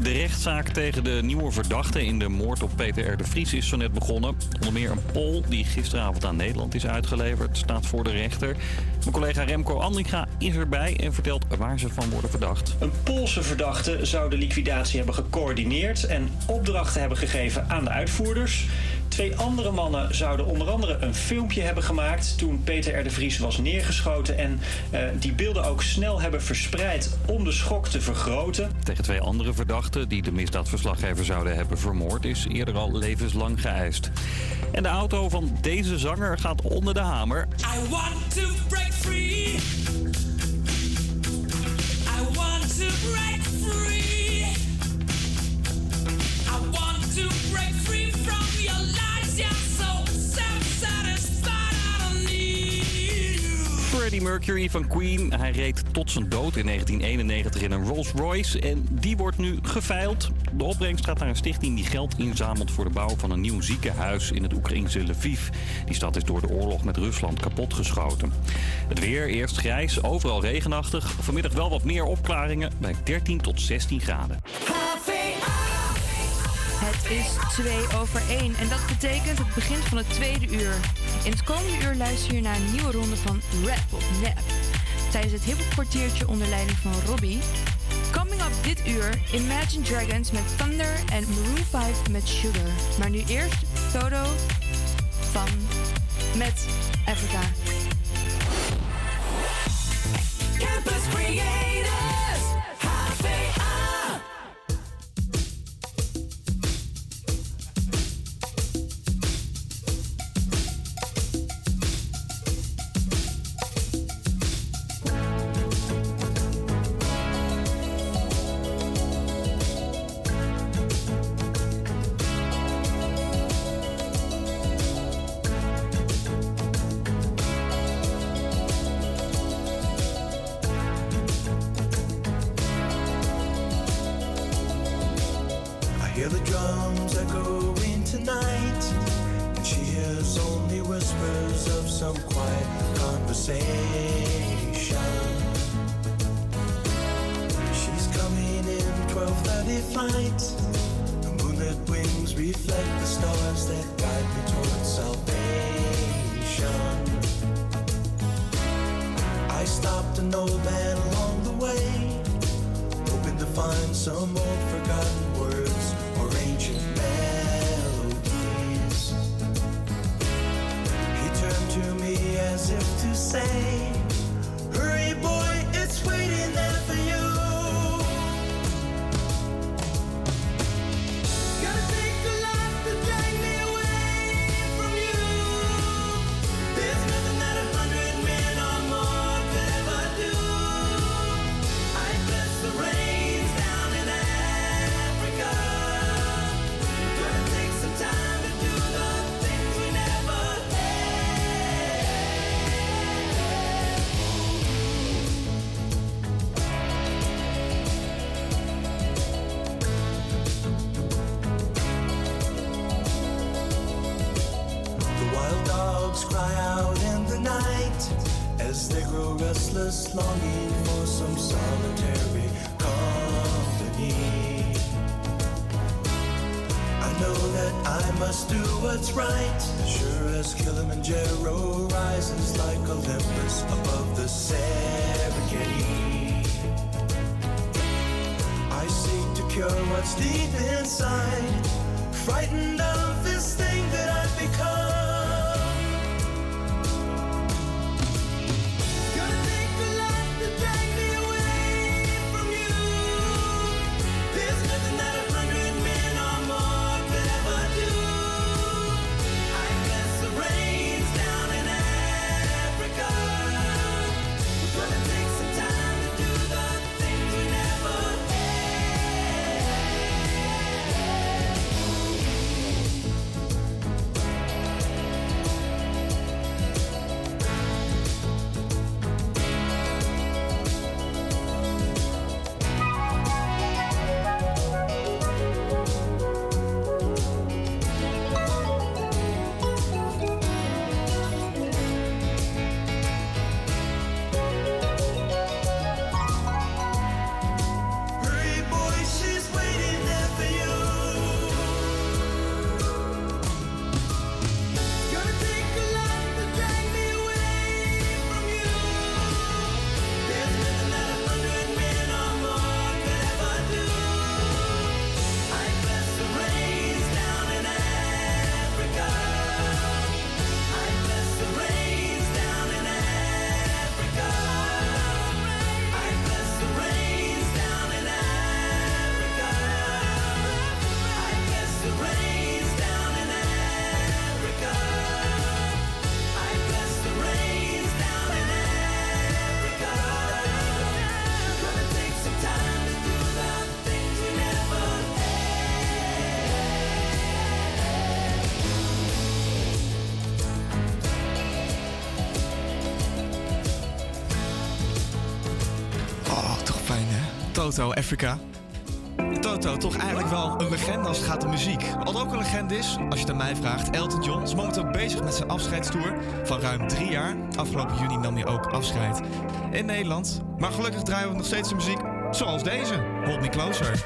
De rechtszaak tegen de nieuwe verdachte in de moord op Peter R. de Vries is zo net begonnen. Onder meer een Pool die gisteravond aan Nederland is uitgeleverd staat voor de rechter. Mijn collega Remco Andringa is erbij en vertelt waar ze van worden verdacht. Een Poolse verdachte zou de liquidatie hebben gecoördineerd en opdrachten hebben gegeven aan de uitvoerders. Twee andere mannen zouden onder andere een filmpje hebben gemaakt toen Peter R. de Vries was neergeschoten. En eh, die beelden ook snel hebben verspreid om de schok te vergroten. Tegen twee andere verdachten die de misdaadverslaggever zouden hebben vermoord is eerder al levenslang geëist. En de auto van deze zanger gaat onder de hamer. I want to break free. Freddie Mercury van Queen. Hij reed tot zijn dood in 1991 in een Rolls Royce en die wordt nu geveild. De opbrengst gaat naar een stichting die geld inzamelt voor de bouw van een nieuw ziekenhuis in het Oekraïnse Lviv. Die stad is door de oorlog met Rusland kapotgeschoten. Het weer eerst grijs, overal regenachtig. Vanmiddag wel wat meer opklaringen bij 13 tot 16 graden. Het is 2 over 1 en dat betekent het begin van het tweede uur. In het komende uur luister je naar een nieuwe ronde van Rap of Nap. Tijdens het hiphop kwartiertje onder leiding van Robbie. Coming up dit uur Imagine Dragons met Thunder en Maroon 5 met Sugar. Maar nu eerst Toto van met Africa. Campus Creator. forgotten words or ancient melodies. He turned to me as if to say. Toto Africa. Toto, toch eigenlijk wel een legende als het gaat om muziek. Wat ook een legende is, als je het aan mij vraagt, Elton John is momenteel bezig met zijn afscheidstoer van ruim drie jaar. Afgelopen juni nam hij ook afscheid in Nederland. Maar gelukkig draaien we nog steeds de muziek zoals deze, Hold Me Closer.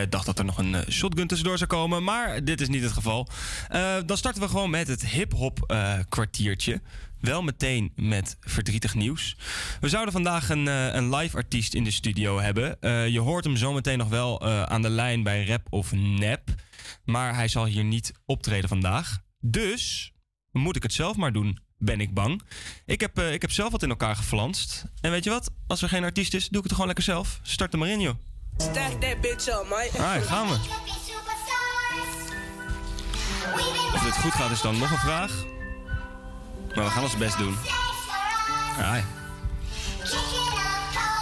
Eh, dacht dat er nog een eh, shotgun tussendoor zou komen, maar dit is niet het geval. Eh, dan starten we gewoon met het hip-hop kwartiertje. Wel meteen met verdrietig nieuws. We zouden vandaag een, een live artiest in de studio hebben. Je hoort hem zometeen nog wel aan de lijn bij Rap of Nep. Maar hij zal hier niet optreden vandaag. Dus moet ik het zelf maar doen, ben ik bang. Ik heb, ik heb zelf wat in elkaar geflanst. En weet je wat? Als er geen artiest is, doe ik het gewoon lekker zelf. Start er maar in, joh. Stack that bitch up, man. Alright, gaan we. Of dit goed gaat is dan nog een vraag. Maar we gaan ons best doen. Alright.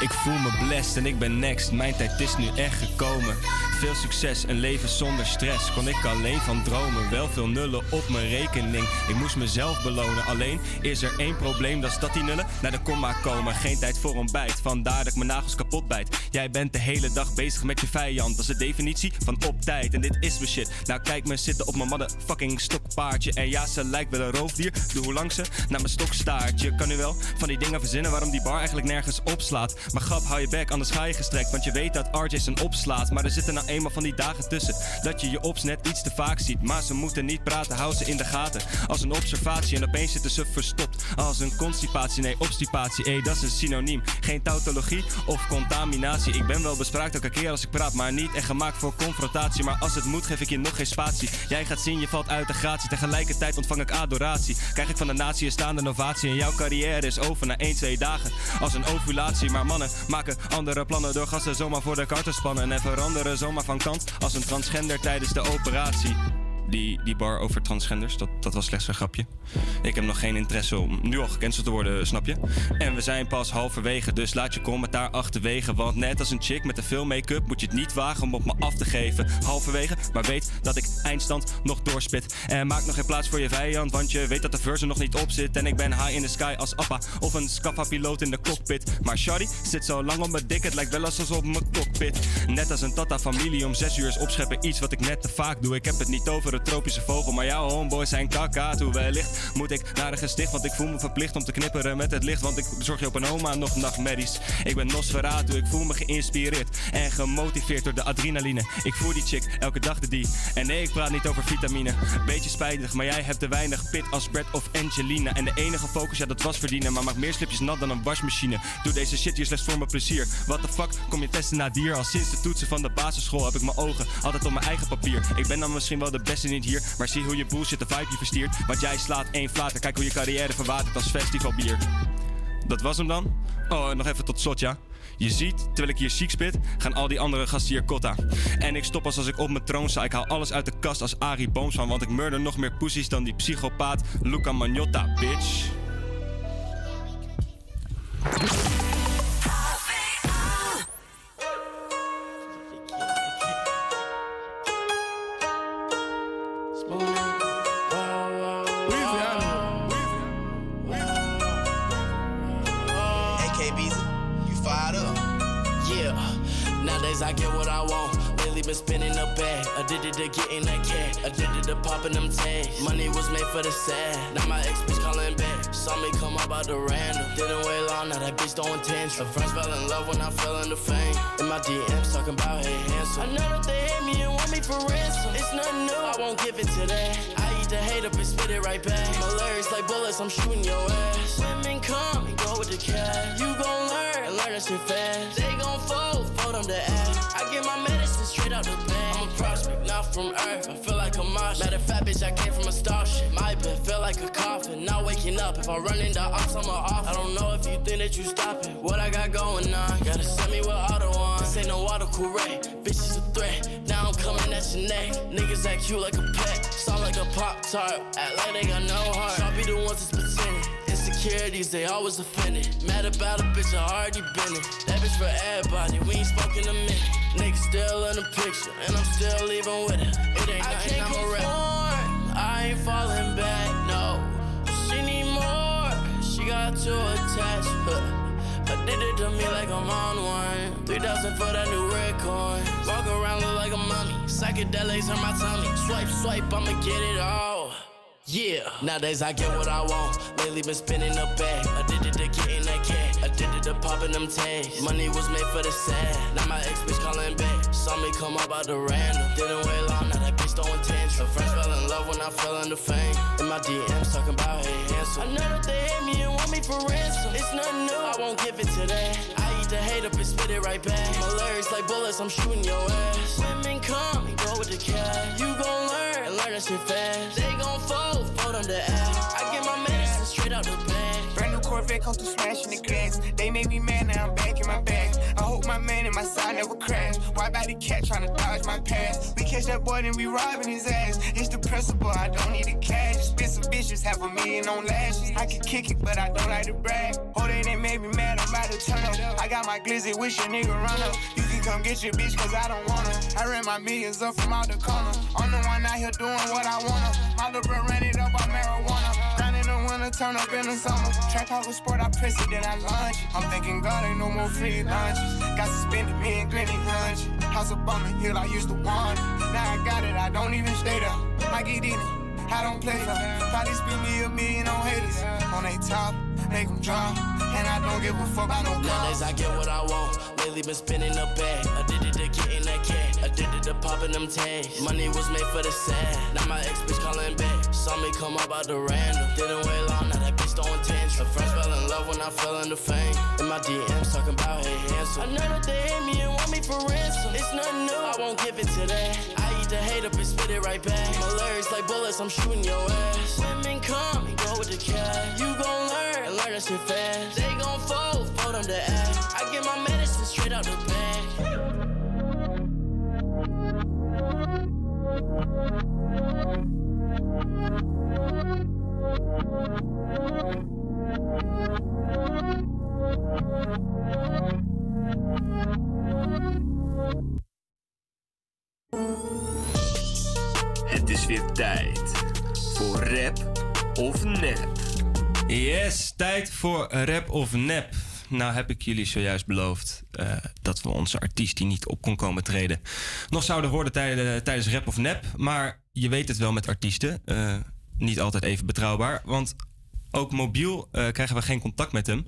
Ik voel me blessed en ik ben next. Mijn tijd is nu echt gekomen. Veel succes, een leven zonder stress. Kon ik alleen van dromen. Wel veel nullen op mijn rekening. Ik moest mezelf belonen. Alleen is er één probleem, dat is dat die nullen naar de komma komen. Geen tijd voor een bijt, vandaar dat ik mijn nagels kapot bijt. Jij bent de hele dag bezig met je vijand. Dat is de definitie van op tijd. En dit is mijn shit. Nou, kijk me zitten op mijn motherfucking stokpaardje. En ja, ze lijkt wel een roofdier. Doe hoe lang ze naar mijn stok staart. Je kan nu wel van die dingen verzinnen waarom die bar eigenlijk nergens opslaat. Maar grap, hou je bek, anders ga je gestrekt. Want je weet dat RJ zijn opslaat. Maar er zitten nou eenmaal van die dagen tussen. Dat je je ops net iets te vaak ziet. Maar ze moeten niet praten, hou ze in de gaten. Als een observatie en opeens zitten ze verstopt. Als een constipatie, nee, obstipatie. Ey, dat is een synoniem. Geen tautologie of contaminatie. Ik ben wel bespraakt elke keer als ik praat. Maar niet echt gemaakt voor confrontatie. Maar als het moet, geef ik je nog geen spatie. Jij gaat zien, je valt uit de gratie. Tegelijkertijd ontvang ik adoratie. Krijg ik van de natie een staande novatie. En jouw carrière is over na 1, 2 dagen. Als een ovulatie. Maar maken andere plannen door gasten zomaar voor de kar te spannen. En veranderen zomaar van kant als een transgender tijdens de operatie. Die, die bar over transgenders, dat, dat was slechts een grapje. Ik heb nog geen interesse om nu al gecanceld te worden, snap je? En we zijn pas halverwege, dus laat je commentaar achterwege. Want net als een chick met te veel make-up moet je het niet wagen om op me af te geven. Halverwege, maar weet dat ik eindstand nog doorspit. En maak nog geen plaats voor je vijand, want je weet dat de verse nog niet op zit. En ik ben high in the sky als Appa of een Scaffa-piloot in de cockpit. Maar Shari zit zo lang op mijn dik, het lijkt wel alsof op mijn cockpit. Net als een Tata-familie om zes uur is opscheppen, iets wat ik net te vaak doe. Ik heb het niet over tropische vogel, maar jouw homeboys zijn kakatoe. Wellicht moet ik naar een gesticht, want ik voel me verplicht om te knipperen met het licht. Want ik bezorg je op een oma nog nachtmerries. Ik ben Nosferatu, ik voel me geïnspireerd en gemotiveerd door de adrenaline. Ik voer die chick elke dag de die. En nee, ik praat niet over vitamine. Beetje spijtig, maar jij hebt te weinig pit als Brett of Angelina. En de enige focus, ja, dat was verdienen. Maar maak meer slipjes nat dan een wasmachine. Doe deze shit hier slechts voor mijn plezier. What the fuck, kom je testen na dier? Al sinds de toetsen van de basisschool heb ik mijn ogen altijd op mijn eigen papier. Ik ben dan misschien wel de beste niet hier, maar zie hoe je bullshit de vibe je verstiert. Want jij slaat één flater, kijk hoe je carrière verwatert als festivalbier. Dat was hem dan? Oh, en nog even tot slot, ja. Je ziet, terwijl ik hier ziek spit, gaan al die andere gasten hier kotta. En ik stop pas als ik op mijn troon sta. Ik haal alles uit de kast als Arie Boomsman. Want ik murder nog meer poesies dan die psychopaat Luca Magnotta, bitch. I get what I want. Been spinning a bag, addicted to getting that cash, addicted to popping them tags. Money was made for the sad. Now my ex bitch calling back. Saw me come up out the random. Didn't wait long, now that bitch throwing tantrum. Her friends fell in love when I fell into fame. In my DMs talking about hey handsome. I know that they hate me and want me for ransom. It's nothing new, I won't give it to that. I eat the hate up and spit it right back. My lyrics like bullets, I'm shooting your ass. Women come and go with the cash. You gon' learn and learn that shit fast. They gon' fold, fold them to ass. I get my medicine straight out the bag. I'm a prospect, not from earth. I feel like a marsh. Matter of fact, bitch, I came from a starship. My bed feel like a coffin. Not waking up. If I run into ops, I'm a off. I don't know if you think that you stopping. What I got going on? Gotta send me with auto on. This ain't no auto correct. Bitch is a threat. Now I'm coming at your neck. Niggas act cute like a pet. Sound like a pop tart. Act like they got no heart. I'll be the ones that's pretending. Insecurities, they always offended. Mad about a bitch, I already been it. That bitch for everybody, we ain't spoken a minute. Niggas still in the picture, and I'm still leaving with it. It ain't nothing, I'm a rap. I ain't falling back, no. She need more, she got too attached. Huh. Addicted to me like I'm on one. 3000 for that new red coin. Walk around look like a mummy. Psychedelics on my tummy. Swipe, swipe, I'ma get it all. Yeah, nowadays I get what I want. Lately been spinning the bag. Addicted to getting that cat. Addicted to popping them tags. Money was made for the sad. Now my ex bitch calling back. Saw me come up out the random. Didn't wait long, now that bitch throwing tantrums. Her friends fell in love when I fell into fame. In my DMs talking about hey handsome. I know that they hate me and want me for ransom. It's nothing new, I won't give it to that. I eat the hate up and spit it right back. My lyrics like bullets, I'm shooting your ass. Women come and go with the cash. You gon' learn that shit fast. They gon' fold, fold on the ass. I get my medicine straight out the bag. Corvette comes to smashing the glass. They made me mad, now I'm back in my bag. I hope my man and my side never crash. Why body cat trying to dodge my past? We catch that boy, then we robbing his ass. It's the principle, I don't need the cash. Expensive bitches, half a million on lashes. I can kick it, but I don't like to brag. Oh, they made me mad, I'm about to turn up. I got my glizzy, wish your nigga run up. You can come get your bitch, cause I don't her. I ran my millions up from out the corner. I'm the one out here doing what I wanna. My little bro ran it up on marijuana. Grind in the winter, turn up in the summer. Trap house with sport, I press it, then I launch it. I'm thinking God ain't no more free lunches. Got suspended, me and Granny lunch. House up on the hill, I used to want it. Now I got it, I don't even stay there. I get in it. I don't play for Probably spend me a million on haters On they top, make them drop And I don't give a fuck about no Nowadays I get what I want. Lately been spinning the bag. Addicted that cat. Addicted to popping them tags. Money was made for the sad. Now my ex bitch calling back. Saw me come up out the random. Didn't wait long, now that bitch throwing tantrums. Her friends fell in love when I fell into fame. In my DMs talking about hey handsome. I know that they hate me and want me for ransom. It's nothing new, I won't give it to that. I eat the hate up and spit it right back. My lyrics like bullets, I'm shooting your ass. Women come and go with the cash. You gon' learn and learn that shit fast. They gon' fold, fold on the ass. I get my medicine straight out the bag. Het is weer tijd voor rap of nep. Yes, tijd voor rap of nep. Nou heb ik jullie zojuist beloofd eh, dat we onze artiest die niet op kon komen treden... nog zouden horen tijden- tijdens rap of nep. Maar je weet het wel met artiesten. eh, niet altijd even betrouwbaar. Want ook mobiel eh, krijgen we geen contact met hem.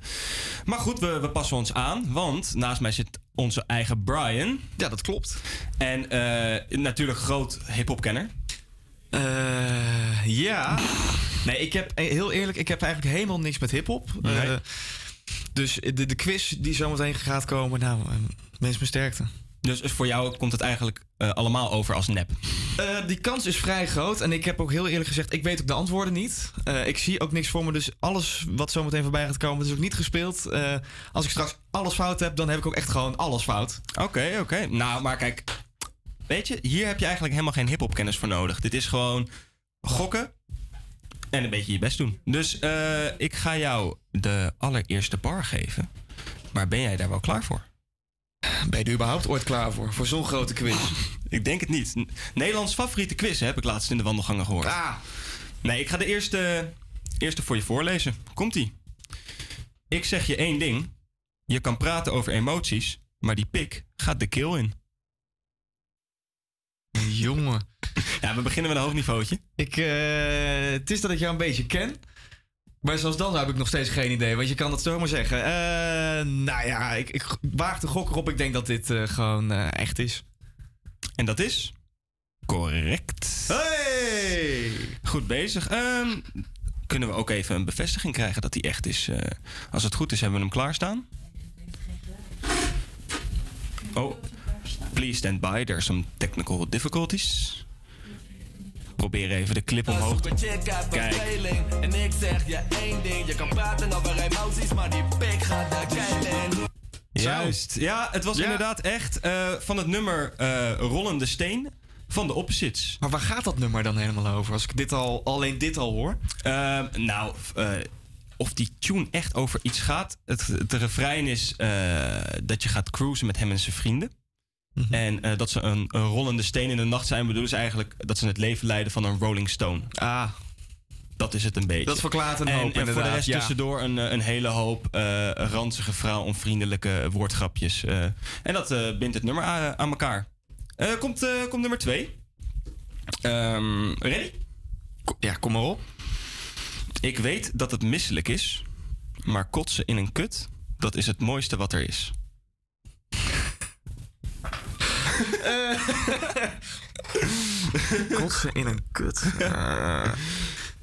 Maar goed, we, we passen ons aan. Want naast mij zit onze eigen Brian. Ja, dat klopt. En natuurlijk groot hip-hop-kenner. Ja. Nee, ik heb heel eerlijk, ik heb eigenlijk helemaal niks met hip-hop. Nee. Dus de, de quiz die zometeen gaat komen, nou, eh, mens mijn sterkte. Dus voor jou komt het eigenlijk eh, allemaal over als nep. Eh, die kans is vrij groot. En ik heb ook heel eerlijk gezegd, ik weet ook de antwoorden niet. Eh, ik zie ook niks voor me. Dus alles wat zometeen voorbij gaat komen, is ook niet gespeeld. Als ik straks alles fout heb, dan heb ik ook echt gewoon alles fout. Oké, oké. Nou, maar kijk. Weet je, hier heb je eigenlijk helemaal geen hip-hop kennis voor nodig. Dit is gewoon gokken en een beetje je best doen. Dus eh, ik ga jou de allereerste bar geven. Maar ben jij daar wel klaar voor? Ben je er überhaupt ooit klaar voor? Voor zo'n grote quiz? ik denk het niet. Nederlands favoriete quiz heb ik laatst in de wandelgangen gehoord. Ah. Nee, ik ga de eerste, eerste voor je voorlezen. Komt-ie. Ik zeg je één ding. Je kan praten over emoties, maar die pik gaat de keel in. Jongen. Ja, we beginnen met een hoog niveautje. Ik, eh, het is dat ik jou een beetje ken. Maar zelfs dan heb ik nog steeds geen idee. Want je kan dat zomaar zeggen. Eh, nou ja, ik, ik waag de gok erop. Ik denk dat dit eh, gewoon eh, echt is. En dat is? Correct. Hey! Goed bezig. Ehm, kunnen we ook even een bevestiging krijgen dat hij echt is? Als het goed is, hebben we hem klaarstaan. Oh, please stand by. There are some technical difficulties. Probeer even de clip omhoog te... Kijk. En ik zeg je één ding. Je kan praten over emoties, maar die pik gaat de keil in. Juist. Ja, het was Ja. inderdaad echt eh, van het nummer eh, Rollende Steen van de Opposites. Maar waar gaat dat nummer dan helemaal over? Als ik dit al, alleen dit al hoor. Ehm, nou, eh, of die tune echt over iets gaat. Het, het refrein is eh, dat je gaat cruisen met hem en zijn vrienden. Mhm. En eh, dat ze een, een rollende steen in de nacht zijn, bedoelen ze eigenlijk dat ze het leven leiden van een Rolling Stone. Ah. Dat is het een beetje. Dat verklaart een en, hoop, En voor de inderdaad, rest ja. tussendoor een, eh, een hele hoop eh ranzige, vrouwonvriendelijke woordgrapjes. eh. en dat bindt het nummer aan, aan elkaar. Komt, komt nummer twee. Ehm, ready? Ja, kom maar op. Ik weet dat het misselijk is, maar kotsen in een kut, dat is het mooiste wat er is. Kotsen in een kut. Eh,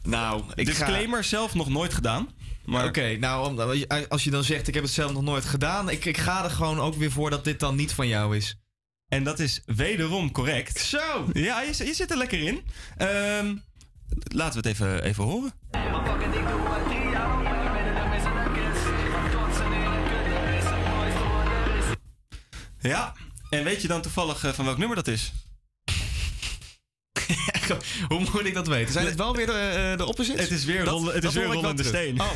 nou, ik Disclaimer, zelf nog nooit gedaan. Maar... Oké, nou, als je dan zegt ik heb het zelf nog nooit gedaan, ik, ik ga er gewoon ook weer voor dat dit dan niet van jou is. En dat is wederom correct. Zo! Ja, je, je zit er lekker in. Ehm, laten we het even, even horen. Ja, en weet je dan toevallig eh, van welk nummer dat is? Hoe moet ik dat weten? Zijn het wel weer de, eh, de opposites? Het is weer, Dat- rollen, het is weer rollende steen. Oh.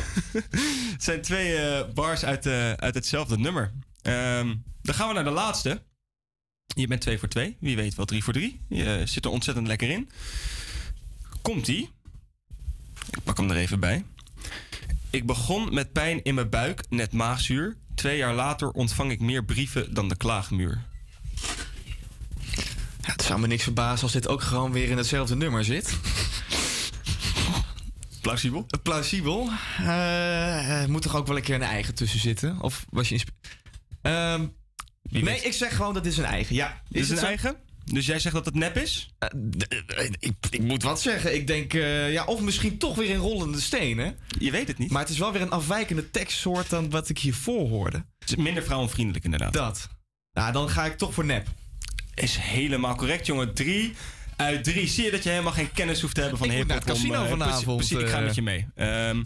het zijn twee eh, bars uit, eh, uit hetzelfde nummer. Ehm, dan gaan we naar de laatste. Je bent twee voor twee. Wie weet wel drie voor drie. Je zit er ontzettend lekker in. Komt-ie. Ik pak hem er even bij. Ik begon met pijn in mijn buik, net maagzuur. Twee jaar later ontvang ik meer brieven dan de klaagmuur. Ja, het zou me niks verbazen als dit ook gewoon weer in hetzelfde nummer zit. Plausibel? Plausibel. Eh, moet toch ook wel een keer een eigen tussen zitten? Of was je... Ehm, nee, weet. ik zeg gewoon dat is een eigen. Ja. Is het een eigen? Dus jij zegt dat het nep is? Eh, ik, ik moet wat zeggen. Ik denk, eh, ja, of misschien toch weer in rollende stenen. Je weet het niet. Maar het is wel weer een afwijkende tekstsoort dan wat ik hiervoor hoorde. Het is minder vrouwenvriendelijk inderdaad. Dat. Nou, dan ga ik toch voor nep. Is helemaal correct, jongen. Drie uit drie. Zie je dat je helemaal geen kennis hoeft te hebben van Ik hip-hop? om, casino eh, vanavond, Precies, precies, ik ga eh. met je mee. Ehm,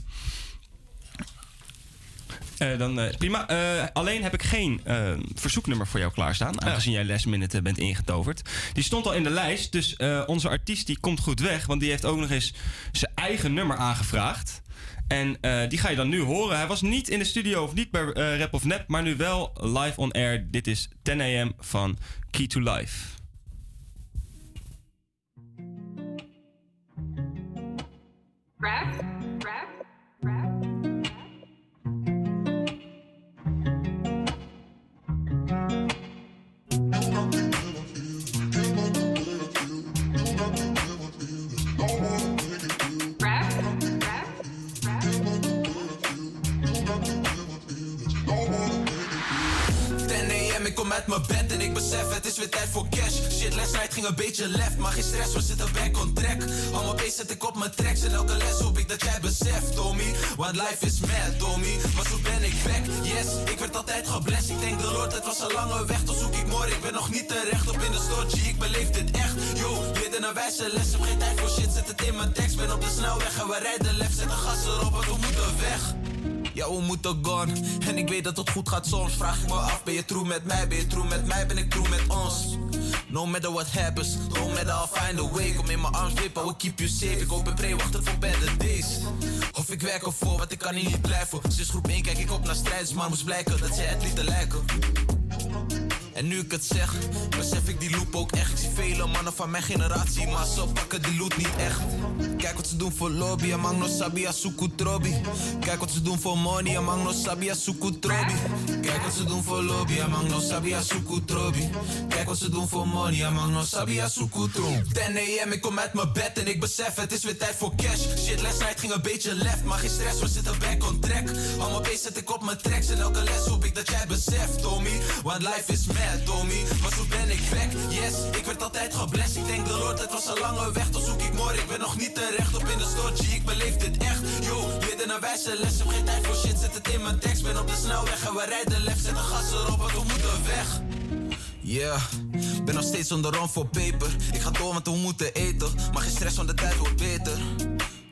eh, dan, prima. Alleen heb ik geen verzoeknummer voor jou klaarstaan. Aangezien jij last minute bent ingetoverd. Die stond al in de lijst. Dus onze artiest die komt goed weg. Want die heeft ook nog eens zijn eigen nummer aangevraagd. En eh, die ga je dan nu horen. Hij was niet in de studio of niet bij eh, Rap of Nep. Maar nu wel live on air. Dit is 10 a.m. van Key to Life. Rap, besef het is weer tijd voor cash. Shit, last night ging een beetje left, maar geen stress, we zitten back on track. Mijn base, zet ik op mijn tracks en elke les hoop ik dat jij beseft, Tommy. Want life is mad, Tommy, maar zo ben ik back. Yes, ik werd altijd geblest, ik denk de Lord, het was een lange weg Toch zoek ik more, ik ben nog niet terecht op in de store, G, ik beleef dit echt. Yo, midden een wijze les, heb geen tijd voor shit, zet het in mijn tekst. Ben op de snelweg en we rijden left, zet de gas erop, want we moeten weg ja, we moeten gone. En ik weet dat het goed gaat soms. Vraag ik me af, ben je true met mij? Ben je true met mij? Ben ik true met ons? No matter what happens, no matter I'll find a way. Kom in mijn arms, babe, I will keep you safe. Ik hoop en pray, wachten voor better days. Of ik werk ervoor, want ik kan hier niet blijven. Sinds groep 1 kijk ik op naar strijders, maar moest blijken dat zij het lieten lijken. En nu ik het zeg, besef ik die loop ook echt. Ik zie vele mannen van mijn generatie, maar ze pakken die loot niet echt. Kijk wat ze doen voor lobby, amang no sabia suku trobi. Kijk wat ze doen voor money, amang no sabia suku trobi. Kijk wat ze doen voor lobby, amang no sabia suku trobi. Kijk wat ze doen voor money, amang no sabia suku trobi. 10 am, ik kom uit mijn bed en ik besef het is weer tijd voor cash. Shit, last night ging een beetje left, maar geen stress, we zitten back on track. Mijn base, zet ik op mijn tracks en elke les hoop ik dat jij beseft, Tommy. Want life is Tommy, maar zo ben ik back. Yes, ik werd altijd geblest, ik denk de Lord, het was een lange weg. Toch zoek ik more, ik ben nog niet terecht op in de store, G, ik beleef dit echt. Yo, midden een wijze les, heb geen tijd voor shit, zet het in mijn tekst. Ben op de snelweg en we rijden left, zet de gas erop, want we moeten weg. Yeah, ben nog steeds on the run voor paper. Ik ga door, want we moeten eten. Maar geen stress, want de tijd wordt beter.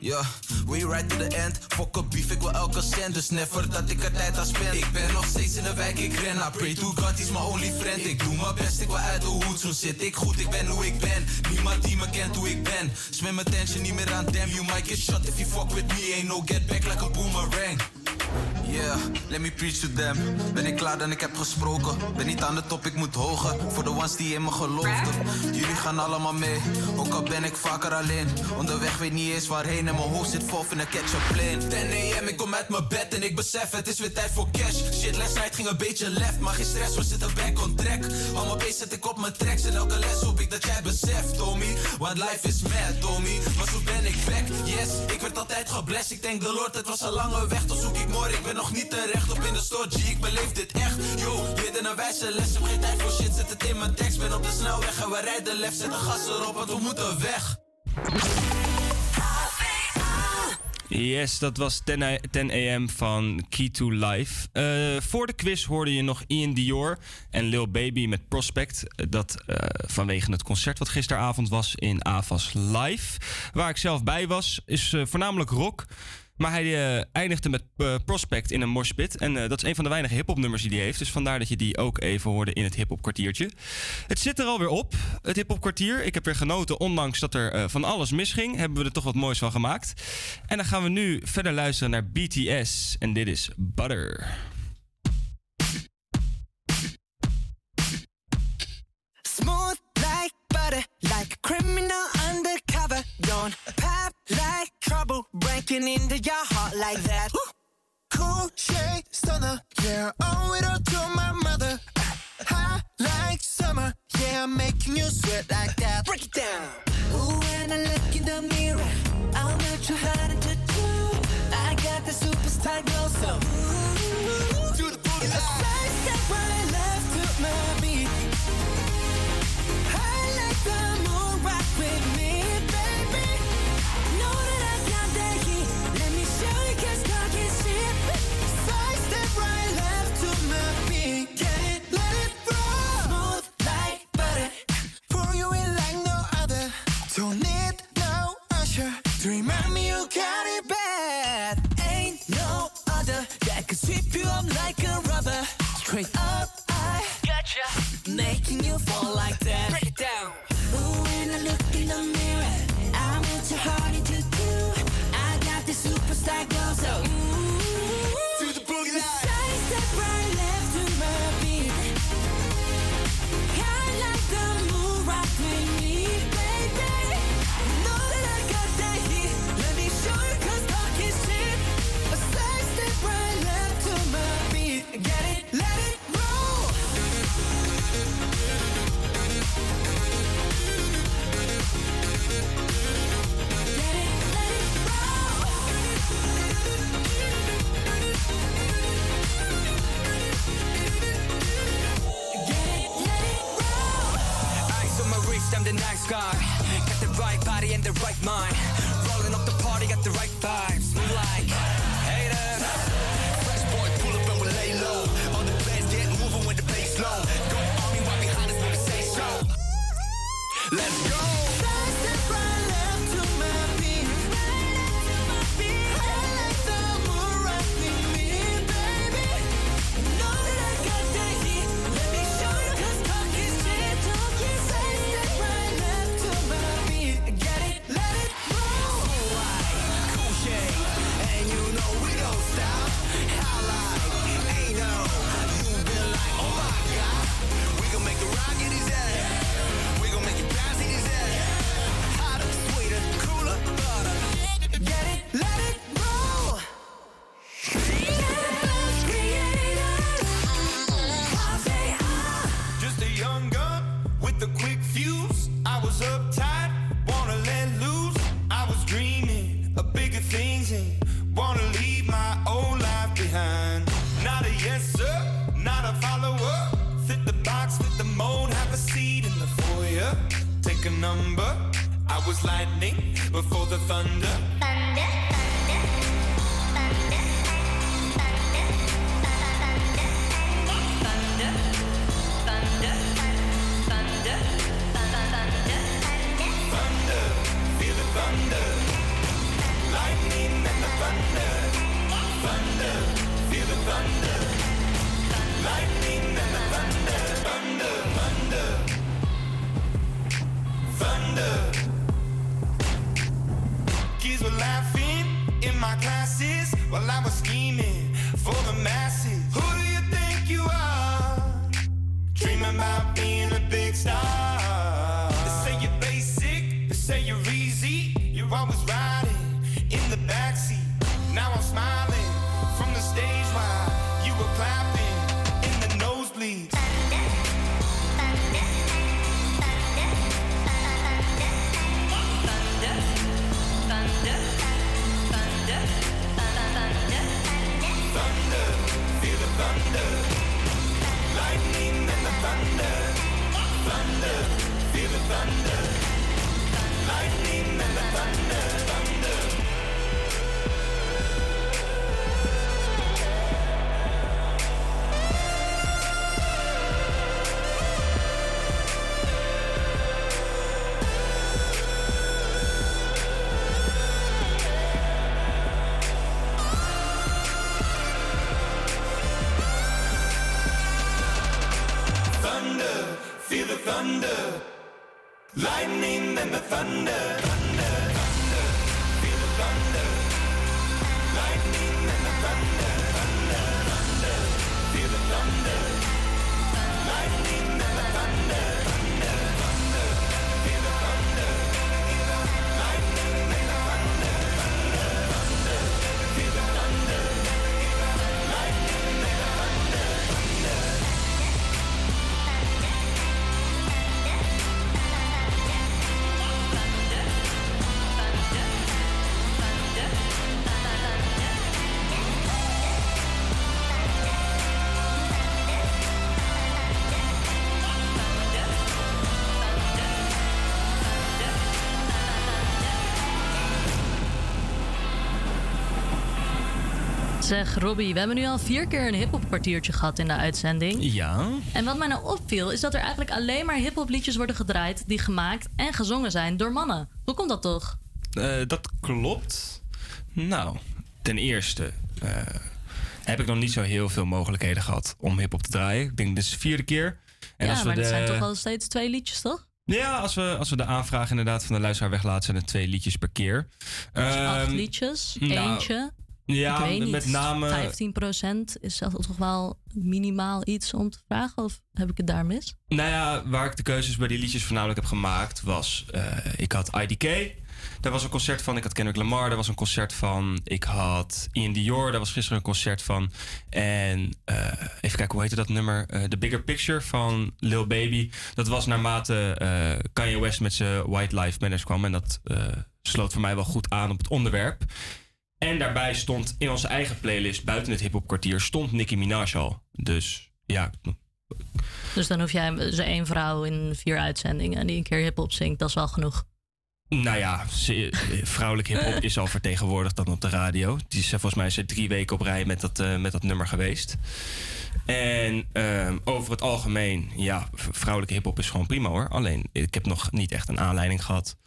Ja, we ride to the end. Fuck up beef, ik wil elke cent. Dus never dat ik er tijd aan spend. Ik ben nog steeds in de wijk, ik ren. I pray to God, he's my only friend. Ik doe mijn best, ik wil uit de hoed. Zo zit ik goed, ik ben hoe ik ben. Niemand die me kent hoe ik ben. Zwem mijn tension niet meer aan, damn. You might get shot if you fuck with me. Ain't no get back like a boomerang. Yeah, let me preach to them. Ben ik klaar dan ik heb gesproken. Ben niet aan de top, ik moet hoger. Voor de ones die in me geloofden. Jullie gaan allemaal mee, ook al ben ik vaker alleen. Onderweg weet niet eens waarheen en mijn hoofd zit vol in een ketchup plane. 10 am, ik kom uit mijn bed en ik besef het is weer tijd voor cash. Shit, last night ging een beetje left, maar geen stress, we zitten back on track. Mijn beest zet ik op mijn tracks en elke les hoop ik dat jij beseft, Tommy. Want life is mad, Tommy. Maar zo ben ik back, yes. Ik werd altijd geblest, ik denk de Lord, het was een lange weg. Toen zoek ik ik ben nog niet terecht op in de store, G. Ik beleef dit echt, yo. Dit een wijze les, heb geen tijd voor shit, zet het in mijn tekst. Ben op de snelweg en we rijden left, zet de gas erop, want we moeten weg. Yes, dat was 10, a- 10 AM van Key to Life. Eh, voor de quiz hoorde je nog Ian Dior en Lil Baby met Prospect. Eh, Dat eh, vanwege het concert wat gisteravond was in Avas Live. Waar ik zelf bij was, is voornamelijk rock. Maar hij eh, eindigde met eh, Prospect in een moshpit. En eh, dat is een van de weinige hip-hop die hij heeft. Dus vandaar dat je die ook even hoorde in het hip-hop kwartiertje. Het zit er alweer op, het hip-hop kwartier. Ik heb weer genoten, ondanks dat er van alles misging. Hebben we er toch wat moois van gemaakt. En dan gaan we nu verder luisteren naar BTS. En dit is Butter. Like like a criminal undercover. Don't pop like trouble, breaking into your heart like that. Cool shade stunner, yeah, owe it all to my mother. High like summer, yeah, I'm making you sweat like that. Break it down. Guy. Got the right body and the right mind. Rolling up the party, got the right number. I was lightning before the thunder. Thunder, wonder. Kids were laughing in my classes while I was scheming for the masses. Who do you think you are? Dreaming about being a big star. They say you're basic, they say you're easy. You're always riding in the backseat. Now I'm smiling. Zeg Robbie, we hebben nu al vier keer een hip-hop kwartiertje gehad in de uitzending. Ja. En wat mij nou opviel, is dat er eigenlijk alleen maar hip-hop liedjes worden gedraaid die gemaakt en gezongen zijn door mannen. Hoe komt dat toch? Eh, dat klopt. Nou, ten eerste eh, heb ik nog niet zo heel veel mogelijkheden gehad om hip-hop te draaien. Ik denk dit is de vierde keer. En ja, als we maar de, het zijn toch al steeds twee liedjes, toch? Ja, als we, als we de aanvraag inderdaad van de luisteraar weglaten, zijn het twee liedjes per keer. Dus acht Ehm, liedjes, nou, eentje. Ja, niet, met name. 15% is dat toch wel minimaal iets om te vragen? Of heb ik het daar mis? Nou ja, waar ik de keuzes bij die liedjes voornamelijk heb gemaakt was... eh, ik had IDK, daar was een concert van. Ik had Kendrick Lamar, daar was een concert van. Ik had Ian Dior, daar was gisteren een concert van. En eh, even kijken, hoe heette dat nummer? Eh, The Bigger Picture van Lil Baby. Dat was naarmate Kanye West met zijn White Life Matters kwam. En dat sloot voor mij wel goed aan op het onderwerp. En daarbij stond in onze eigen playlist, buiten het hip-hop kwartier, stond Nicki Minaj al. Dus ja, Dus dan hoef jij dus één vrouw in vier uitzendingen die een keer hip-hop zingt, dat is wel genoeg. Nou ja, ze- vrouwelijk hip-hop is al vertegenwoordigd dan op de radio. Die is volgens mij is ze drie weken op rij met dat, eh, met dat nummer geweest. En ehm, over het algemeen, ja, vrouwelijke hip-hop is gewoon prima hoor. Alleen, ik heb nog niet echt een aanleiding gehad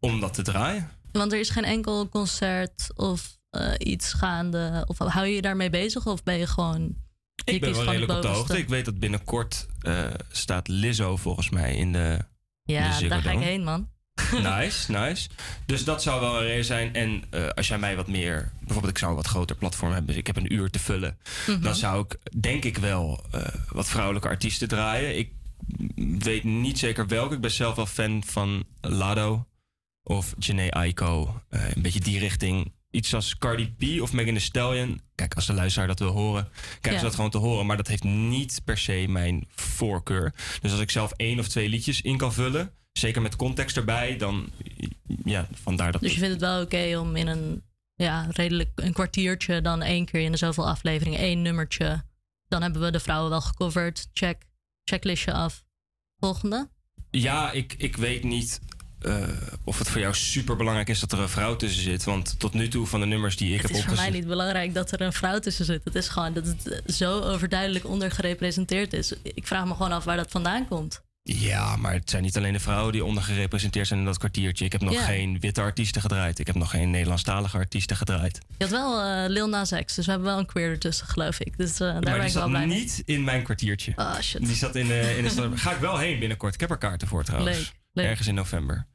om dat te draaien. Want er is geen enkel concert of eh, iets gaande. Of hou je je daarmee bezig of ben je gewoon. Ik ben wel redelijk op de hoogte. Ik weet dat binnenkort eh, staat Lizzo volgens mij in de. in de Ja, daar ga ik heen, man. Nice, nice. Dus dat zou wel een reden zijn. En eh, als jij mij wat meer... Bijvoorbeeld, ik zou een wat groter platform hebben. Dus ik heb een uur te vullen. Mhm. Dan zou ik, denk ik wel, wat vrouwelijke artiesten draaien. Ik weet niet zeker welke. Ik ben zelf wel fan van Lado. Of Janae Aiko. Eh, een beetje die richting. Iets als Cardi B of Megan Thee Stallion. Kijk, als de luisteraar dat wil horen, krijgen Ja. ze dat gewoon te horen. Maar dat heeft niet per se mijn voorkeur. Dus als ik zelf één of twee liedjes in kan vullen, zeker met context erbij, dan ja, vandaar dat. Dus je vindt het wel oké om in een ja, redelijk een kwartiertje dan één keer in de zoveel afleveringen één nummertje. Dan hebben we de vrouwen wel gecoverd. Check. Checklistje af. Volgende. Ja, ik, ik weet niet eh, of het voor jou super belangrijk is dat er een vrouw tussen zit. Want tot nu toe van de nummers die ik Het heb is voor mij opgezet. niet belangrijk dat er een vrouw tussen zit. Het is gewoon dat het zo overduidelijk ondergerepresenteerd is. Ik vraag me gewoon af waar dat vandaan komt. Ja, maar het zijn niet alleen de vrouwen die ondergerepresenteerd zijn in dat kwartiertje. Ik heb nog geen witte artiesten gedraaid. Ik heb nog geen Nederlandstalige artiesten gedraaid. Je had wel eh, Lil Nas X, dus we hebben wel een queer ertussen, geloof ik. Dus eh, daar maar ben ik wel zat blij mee. niet in mijn kwartiertje. Ah, shit. Die zat in, eh, in de. Ga ik wel heen binnenkort. Ik heb er kaarten voor trouwens. Leuk, leuk. Ergens in november.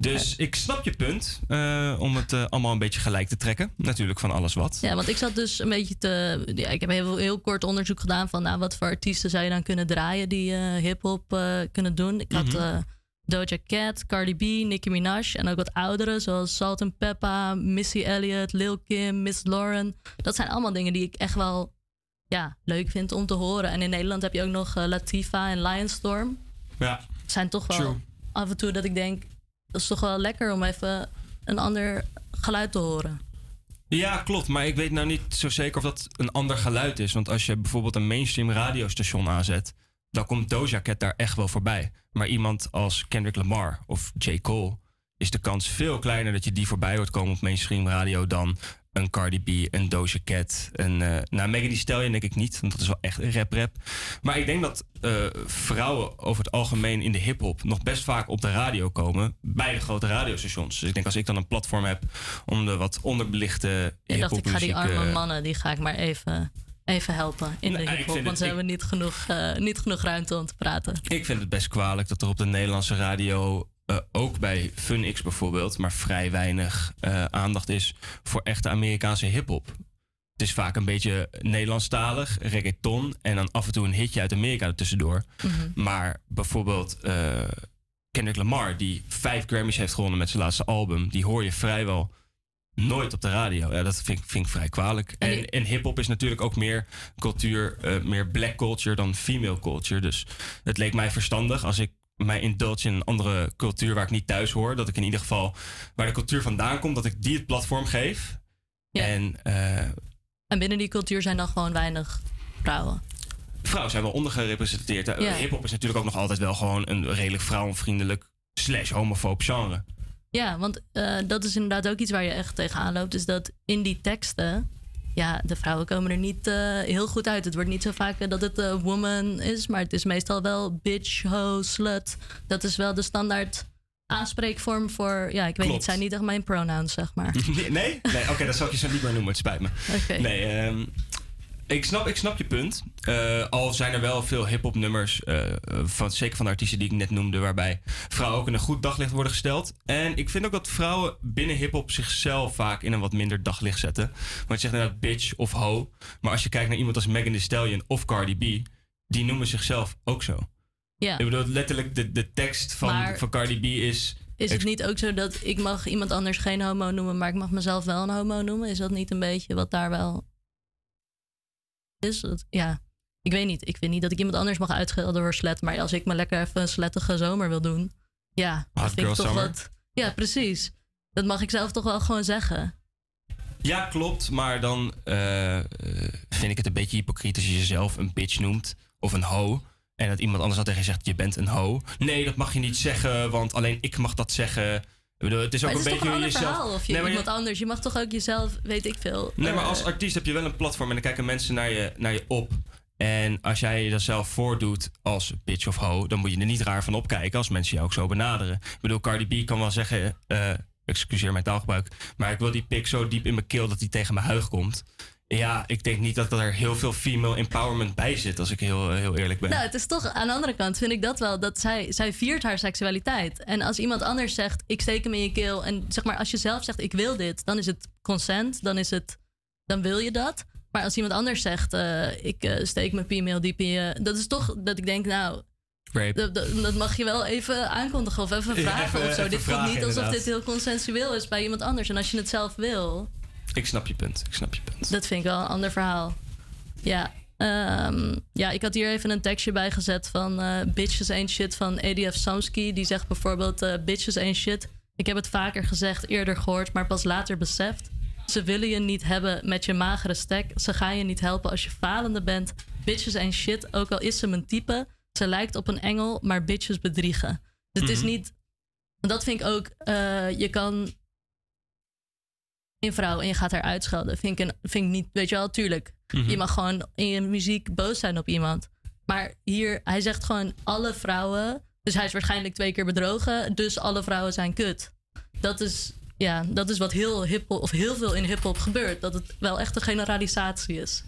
Dus ik snap je punt eh, om het eh, allemaal een beetje gelijk te trekken. Natuurlijk van alles wat. Ja, want ik zat dus een beetje te. Ja, ik heb heel, heel kort onderzoek gedaan van nou, wat voor artiesten zou je dan kunnen draaien die eh hip-hop eh, kunnen doen. Ik had Mhm. eh, Doja Cat, Cardi B, Nicki Minaj en ook wat ouderen zoals Salt and Peppa, Missy Elliott, Lil Kim, Miss Lauren. Dat zijn allemaal dingen die ik echt wel ja, leuk vind om te horen. En in Nederland heb je ook nog Latifa en Lionstorm. Ja. Het zijn toch wel True. Af en toe dat ik denk, dat is toch wel lekker om even een ander geluid te horen. Ja, klopt. Maar ik weet nou niet zo zeker of dat een ander geluid is. Want als je bijvoorbeeld een mainstream radiostation aanzet, dan komt Doja Cat daar echt wel voorbij. Maar iemand als Kendrick Lamar of J. Cole is de kans veel kleiner dat je die voorbij hoort komen op mainstream radio dan een Cardi B, een Doja Cat. Een, eh nou, Megan Thee Stallion denk ik niet, want dat is wel echt een rap-rap. Maar ik denk dat eh, vrouwen over het algemeen in de hip-hop nog best vaak op de radio komen bij de grote radiostations. Dus ik denk als ik dan een platform heb om de wat onderbelichte Ik dacht, ik ga die arme eh, mannen, die ga ik maar even, even helpen in de hip-hop. vind Want het- ze hebben niet genoeg, niet genoeg ruimte om te praten. Ik vind het best kwalijk dat er op de Nederlandse radio, eh, ook bij FunX bijvoorbeeld, maar vrij weinig eh, aandacht is voor echte Amerikaanse hip-hop. Het is vaak een beetje Nederlandstalig, reggaeton en dan af en toe een hitje uit Amerika ertussendoor. Mhm. Maar bijvoorbeeld eh, Kendrick Lamar, die vijf Grammys heeft gewonnen met zijn laatste album, die hoor je vrijwel nooit op de radio. Ja, dat vind, ik- vind ik vrij kwalijk. En, en hip-hop is natuurlijk ook meer cultuur, meer black culture dan female culture. Dus het leek mij verstandig als ik mij indulge in een andere cultuur waar ik niet thuis hoor, dat ik in ieder geval waar de cultuur vandaan komt, dat ik die het platform geef. En eh, En binnen die cultuur zijn dan gewoon weinig vrouwen. vrouwen zijn wel ondergerepresenteerd. Eh, Ja. Hip-hop is natuurlijk ook nog altijd wel gewoon een redelijk vrouwenvriendelijk slash homofoob genre. Ja, want eh, dat is inderdaad ook iets waar je echt tegenaan loopt. Is dat in die teksten, ja, de vrouwen komen er niet eh, heel goed uit. Het wordt niet zo vaak eh, dat het eh, woman is, maar het is meestal wel bitch, ho, slut. Dat is wel de standaard aanspreekvorm voor, ja, ik weet niet, Klopt. het zijn niet echt mijn pronouns, zeg maar. Nee? Nee, nee oké, dat zal ik je zo niet meer noemen. Het spijt me. Oké. Nee, ehm, ik, snap, ik snap je punt. Eh, al zijn er wel veel hip-hop nummers, eh, van, zeker van de artiesten die ik net noemde, waarbij vrouwen ook in een goed daglicht worden gesteld. En ik vind ook dat vrouwen binnen hip-hop zichzelf vaak in een wat minder daglicht zetten. Want je zegt inderdaad bitch of ho. Maar als je kijkt naar iemand als Megan Thee Stallion of Cardi B, die noemen zichzelf ook zo. Ja. Ik bedoel, letterlijk de, de tekst van, Maar- van Cardi B is. Is het niet ook zo dat ik mag iemand anders geen homo noemen, maar ik mag mezelf wel een homo noemen? Is dat niet een beetje wat daar wel is? Dat- ja, ik weet niet. Ik vind niet dat ik iemand anders mag uitschelden voor slet, maar als ik me lekker even een slettige zomer wil doen, ja, dat vind ik toch summer. wat. Ja, precies. Dat mag ik zelf toch wel gewoon zeggen. Ja, klopt. Maar dan eh, eh, vind ik het een beetje hypocriet als je jezelf een bitch noemt of een ho. En dat iemand anders dan tegen je zegt, je bent een ho. Nee, dat mag je niet zeggen, want alleen ik mag dat zeggen. Ik bedoel, het is ook maar het is een beetje jezelf. verhaal of je nee, maar, je- iemand anders. Je mag toch ook jezelf, weet ik veel. nee, maar eh, als artiest heb je wel een platform en dan kijken mensen naar je, naar je op. En als jij je dan zelf voordoet als bitch of ho, dan moet je er niet raar van opkijken als mensen jou ook zo benaderen. Ik bedoel, Cardi B kan wel zeggen, eh, excuseer mijn taalgebruik, maar ik wil die pik zo diep in mijn keel dat die tegen mijn huig komt. Ja, ik denk niet dat er heel veel female empowerment bij zit, als ik heel, heel eerlijk ben. Nou, het is toch aan de andere kant vind ik dat wel dat zij, zij viert haar seksualiteit. En als iemand anders zegt, ik steek hem in je keel. En zeg maar, als je zelf zegt, ik wil dit, dan is het consent. Dan is het, dan wil je dat. Maar als iemand anders zegt, eh, ik eh, steek mijn piemeel diep in je. Dat is toch dat ik denk, nou. Rape. Dat, dat, dat mag je wel even aankondigen of even Ja, vragen even- of zo. even dit voelt niet alsof inderdaad. dit heel consensueel is bij iemand anders. En als je het zelf wil, Ik snap je punt, ik snap je punt. dat vind ik wel een ander verhaal. Ja, ehm, ja ik had hier even een tekstje bij gezet van eh, Bitches Ain't Shit van ADF Samsky. Die zegt bijvoorbeeld: eh, Bitches Ain't Shit. Ik heb het vaker gezegd, eerder gehoord, maar pas later beseft. Ze willen je niet hebben met je magere stek. Ze gaan je niet helpen als je falende bent. Bitches ain't shit, ook al is ze mijn type. Ze lijkt op een engel, maar bitches bedriegen. Dus het is Mhm. niet. Dat vind ik ook. eh, je kan een vrouw en je gaat haar uitschelden. Vind ik, een, vind ik niet, weet je wel, tuurlijk. Mhm. Je mag gewoon in je muziek boos zijn op iemand. Maar hier, hij zegt gewoon alle vrouwen. Dus hij is waarschijnlijk twee keer bedrogen. Dus alle vrouwen zijn kut. Dat is, ja, dat is wat heel, hip of heel veel in hip-hop gebeurt. Dat het wel echt een generalisatie is.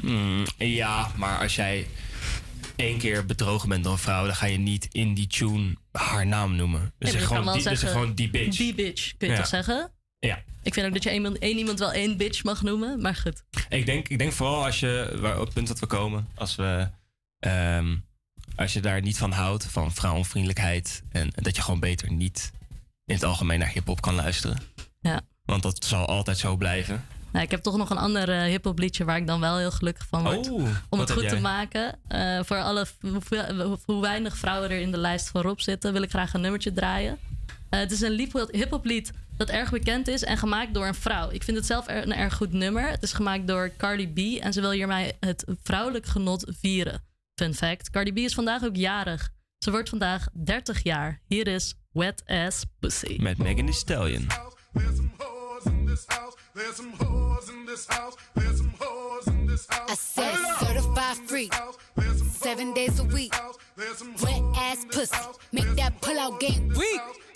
Mm, ja, maar als jij één keer bedrogen bent door een vrouw, dan ga je niet in die tune haar naam noemen. Dus kan gewoon, die, dus gewoon die bitch. Die bitch, kun je Ja. toch zeggen? Ja. Ik vind ook dat je één, één iemand wel één bitch mag noemen, maar goed. Ik denk, ik denk vooral als je, waar, op het punt dat we komen, als we, ehm, als je daar niet van houdt, van vrouwenvriendelijkheid, en dat je gewoon beter niet in het algemeen naar hip-hop kan luisteren. Ja. Want dat zal altijd zo blijven. Nou, ik heb toch nog een ander eh hip-hop liedje waar ik dan wel heel gelukkig van word. Oh, om het goed te maken. Eh, voor alle, hoe, hoe weinig vrouwen er in de lijst voorop zitten, wil ik graag een nummertje draaien. Eh, het is een hip-hop lied dat erg bekend is en gemaakt door een vrouw. Ik vind het zelf een erg goed nummer. Het is gemaakt door Cardi B en ze wil hiermee het vrouwelijk genot vieren. Fun fact: Cardi B is vandaag ook jarig. Ze wordt vandaag 30 jaar. Hier is Wet Ass Pussy. Met Megan Thee Stallion. I said certified free, seven days a week. Wet ass pussy, make that pull out game weak.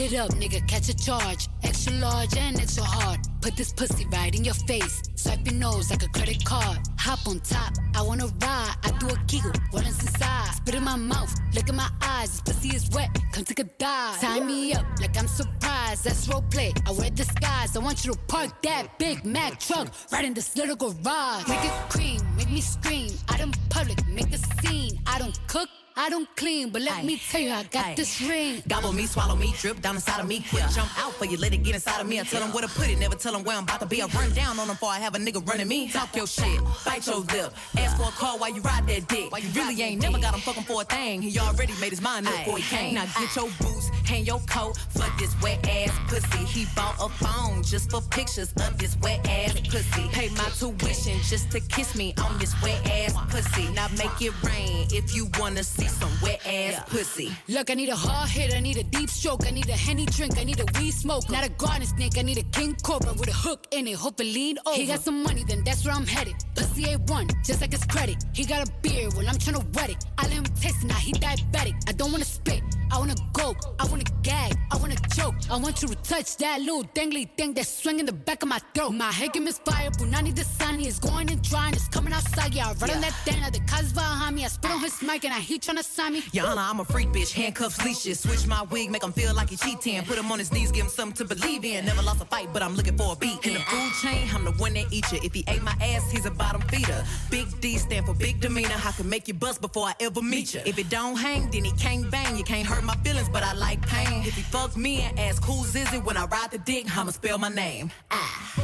it up, nigga, catch a charge. Extra large and extra hard. Put this pussy right in your face. Swipe your nose like a credit card. Hop on top, I wanna ride. I do a giggle, is inside? Spit in my mouth, look in my eyes. This pussy is wet, come take a dive. Tie me up like I'm surprised. That's role play. I wear disguise. I want you to park that Big Mac truck right in this little garage. Make it cream, make me scream. Out in public, make a scene. I don't cook. I don't clean, but let me tell you, I got this ring. Gobble me, swallow me, drip down inside of me. Quick jump out for you, let it get inside of me. I tell them where to put it, never tell them where I'm about to be. I run down on them before I have a nigga running me. Talk your shit, bite your lip. Ask for a call while you ride that dick. You really ain't never got him fucking for a thing. He already made his mind up before he came. Now get your boots, hang your coat for this wet ass pussy. He bought a phone just for pictures of this wet ass pussy. Pay my tuition just to kiss me on this wet ass pussy. Now make it rain if you wanna see some wet ass pussy. Look, I need a hard hit, I need a deep stroke, I need a henny drink, I need a weed smoke. Not a garden snake, I need a king cobra with a hook in it. Hope it lean over. He got some money, then that's where I'm headed. Pussy A1, just like his credit. He got a beard, well, I'm tryna wet it. I let him taste it, now he diabetic. I don't wanna spit, I wanna go, I wanna gag, I wanna choke. I want you to touch that little dangly thing that's swinging the back of my throat. My head can misfire, Punani the sunny is going and drying, it's coming outside. Yeah, I run on that thing, the cuz behind me. I spit on his mic and I he tryna sign me. Honor, I'm a freak bitch, handcuffs, leashes. Switch my wig, make him feel like he cheating. Put him on his knees, give him something to believe in. Never lost a fight, but I'm looking for a beat. In the food chain, I'm the one that eat you. If he ate my ass, he's a bottom feeder. Big D stand for big demeanor. I can make you bust before I ever meet you. If it don't hang, then he can't bang. You can't hurt my feelings, but I like pain. If he fucks me and ask who's is it when I ride the dick, I'ma spell my name. Ah.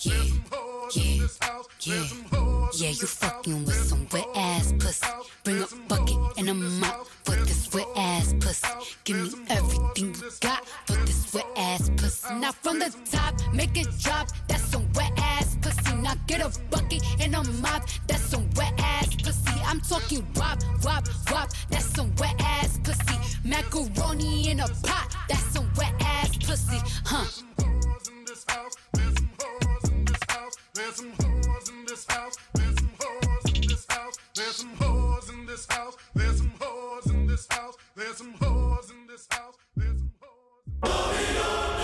Yeah, yeah, yeah. Yeah, you fucking with some wet ass pussy. Bring a bucket and a mop for this wet ass pussy. Give me everything you got for this wet ass pussy. Now from the top, make it drop. That's some wet ass pussy. Now get a bucket and a mop. That's some wet ass pussy. I'm talking wop, wop, wop. That's some wet ass pussy. Macaroni in a pot. That's some wet ass pussy. Huh? There's some hoes in this house. There's some hoes in this house. There's some hoes in this house. There's some hoes in this house. There's some hoes in this house. There's some Lucky,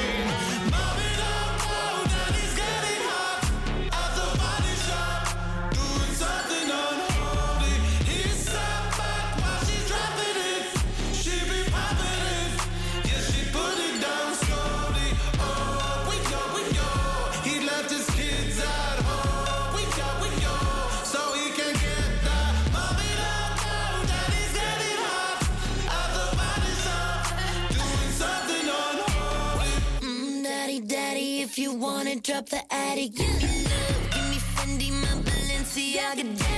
you wanna drop the attic. Give me love, give me Fendi, my Balenciaga.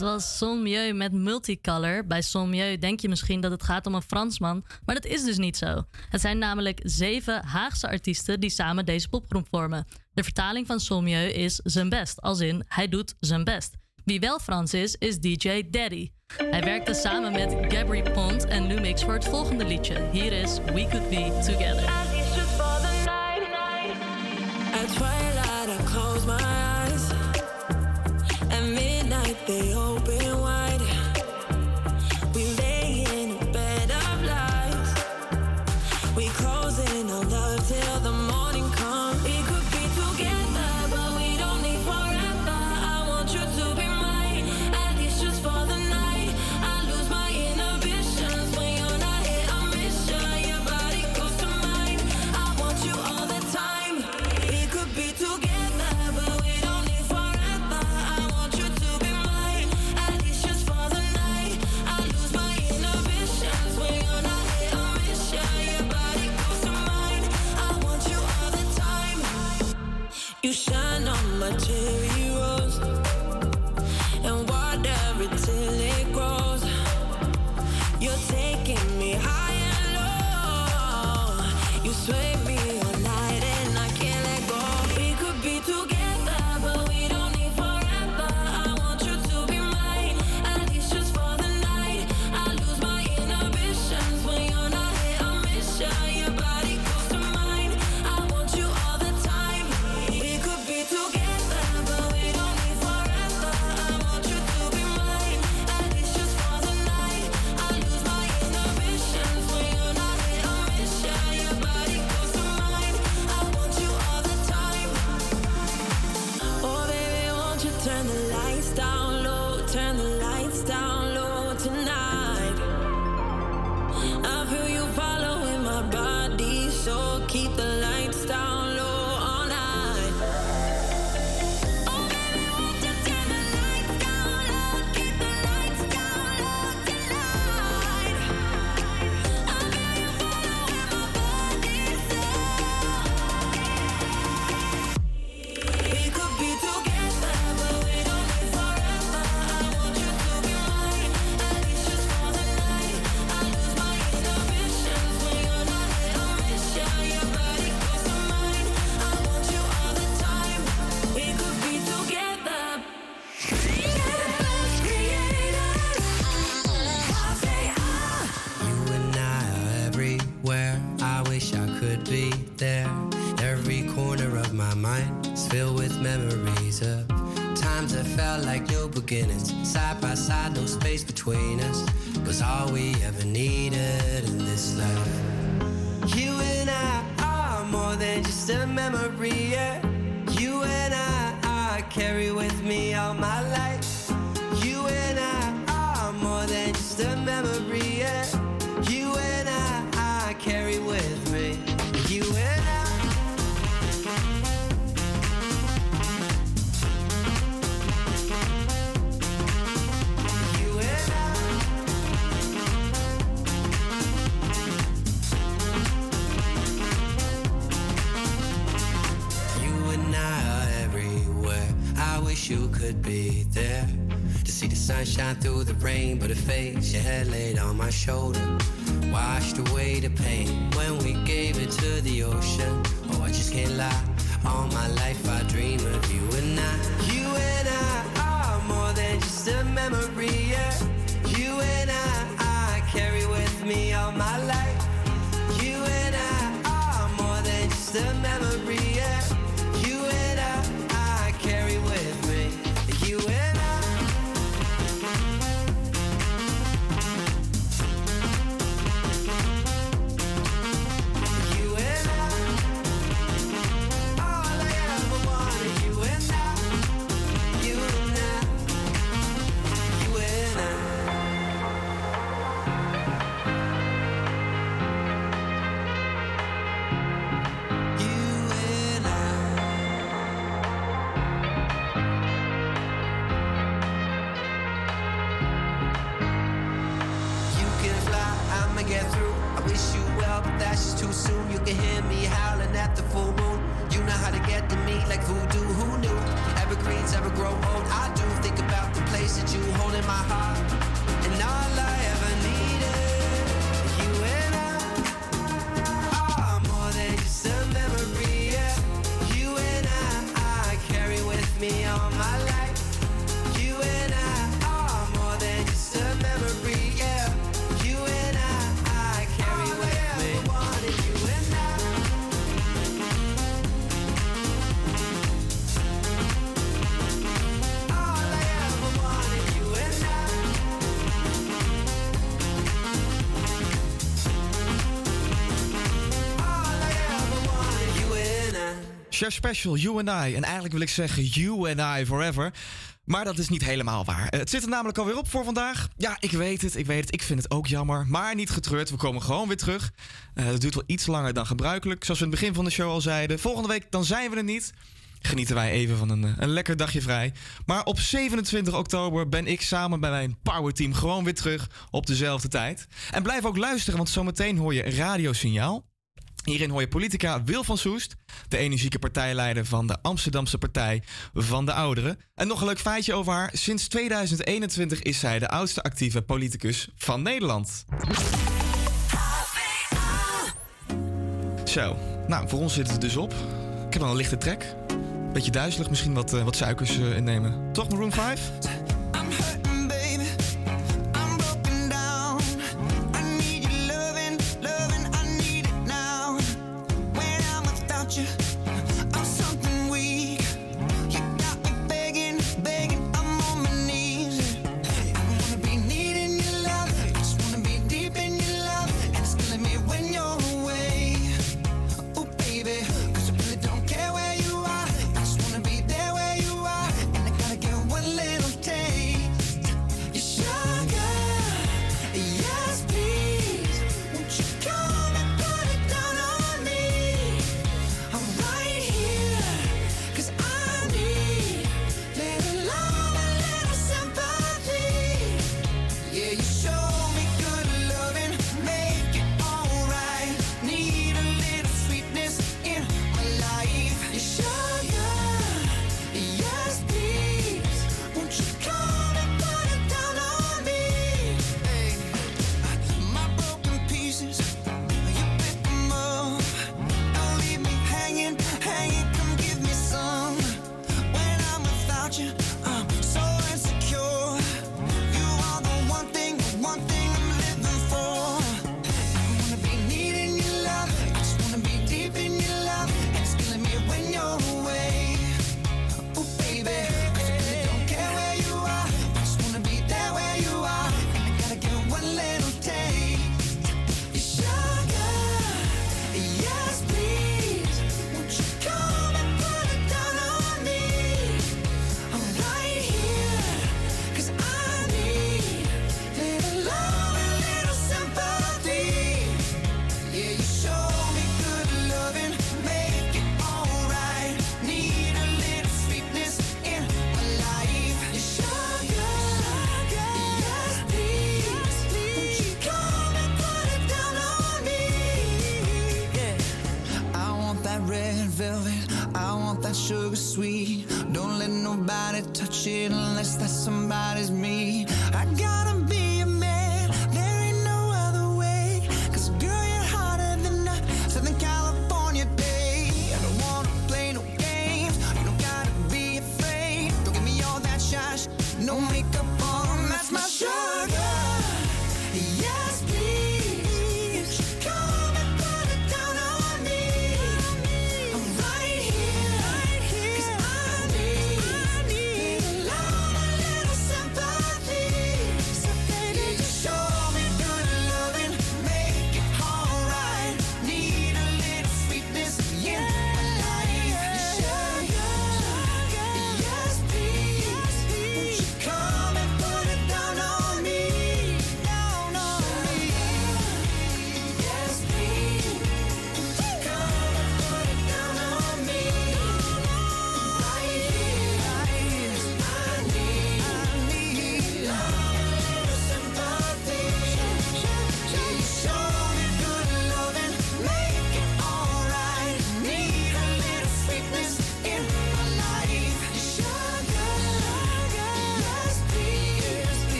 Het was Sommieu met Multicolor. Bij Sommieu denk je misschien dat het gaat om een Fransman, maar dat is dus niet zo. Het zijn namelijk zeven Haagse artiesten die samen deze popgroep vormen. De vertaling van Sommieu is zijn best, als in hij doet zijn best. Wie wel Frans is, is DJ Daddy. Hij werkte samen met Gabri Pont en Lumix voor het volgende liedje. Hier is We Could Be Together. could be there to see the sunshine through the rain, but it fades. Your head laid on my shoulder, washed away the pain when we gave it to the ocean. Oh, I just can't lie. All my life I dream of you and I. You and I are more than just a memory. Yeah. You and I, I carry with me all my life. You and I are more than just a memory. Special, You and I. En eigenlijk wil ik zeggen You and I Forever. Maar dat is niet helemaal waar. Eh, Het zit er namelijk alweer op voor vandaag. Ja, ik weet het, ik weet het. Ik vind het ook jammer. Maar niet getreurd, we komen gewoon weer terug. Eh Het duurt wel iets langer dan gebruikelijk. Zoals we in het begin van de show al zeiden. Volgende week dan zijn we er niet. Genieten wij even van een, eh, een lekker dagje vrij. Maar op 27 oktober ben ik samen bij mijn powerteam gewoon weer terug op dezelfde tijd. En blijf ook luisteren, want zometeen hoor je radiosignaal. Hierin hoor je politica Wil van Soest, de energieke partijleider van de Amsterdamse Partij van de Ouderen. En nog een leuk feitje over haar. Sinds 2021 is zij de oudste actieve politicus van Nederland. Zo, nou, voor ons zit het dus op. Ik heb wel een lichte trek. Beetje duizelig, misschien wat, eh, wat suikers eh, innemen. Toch, Maroon 5?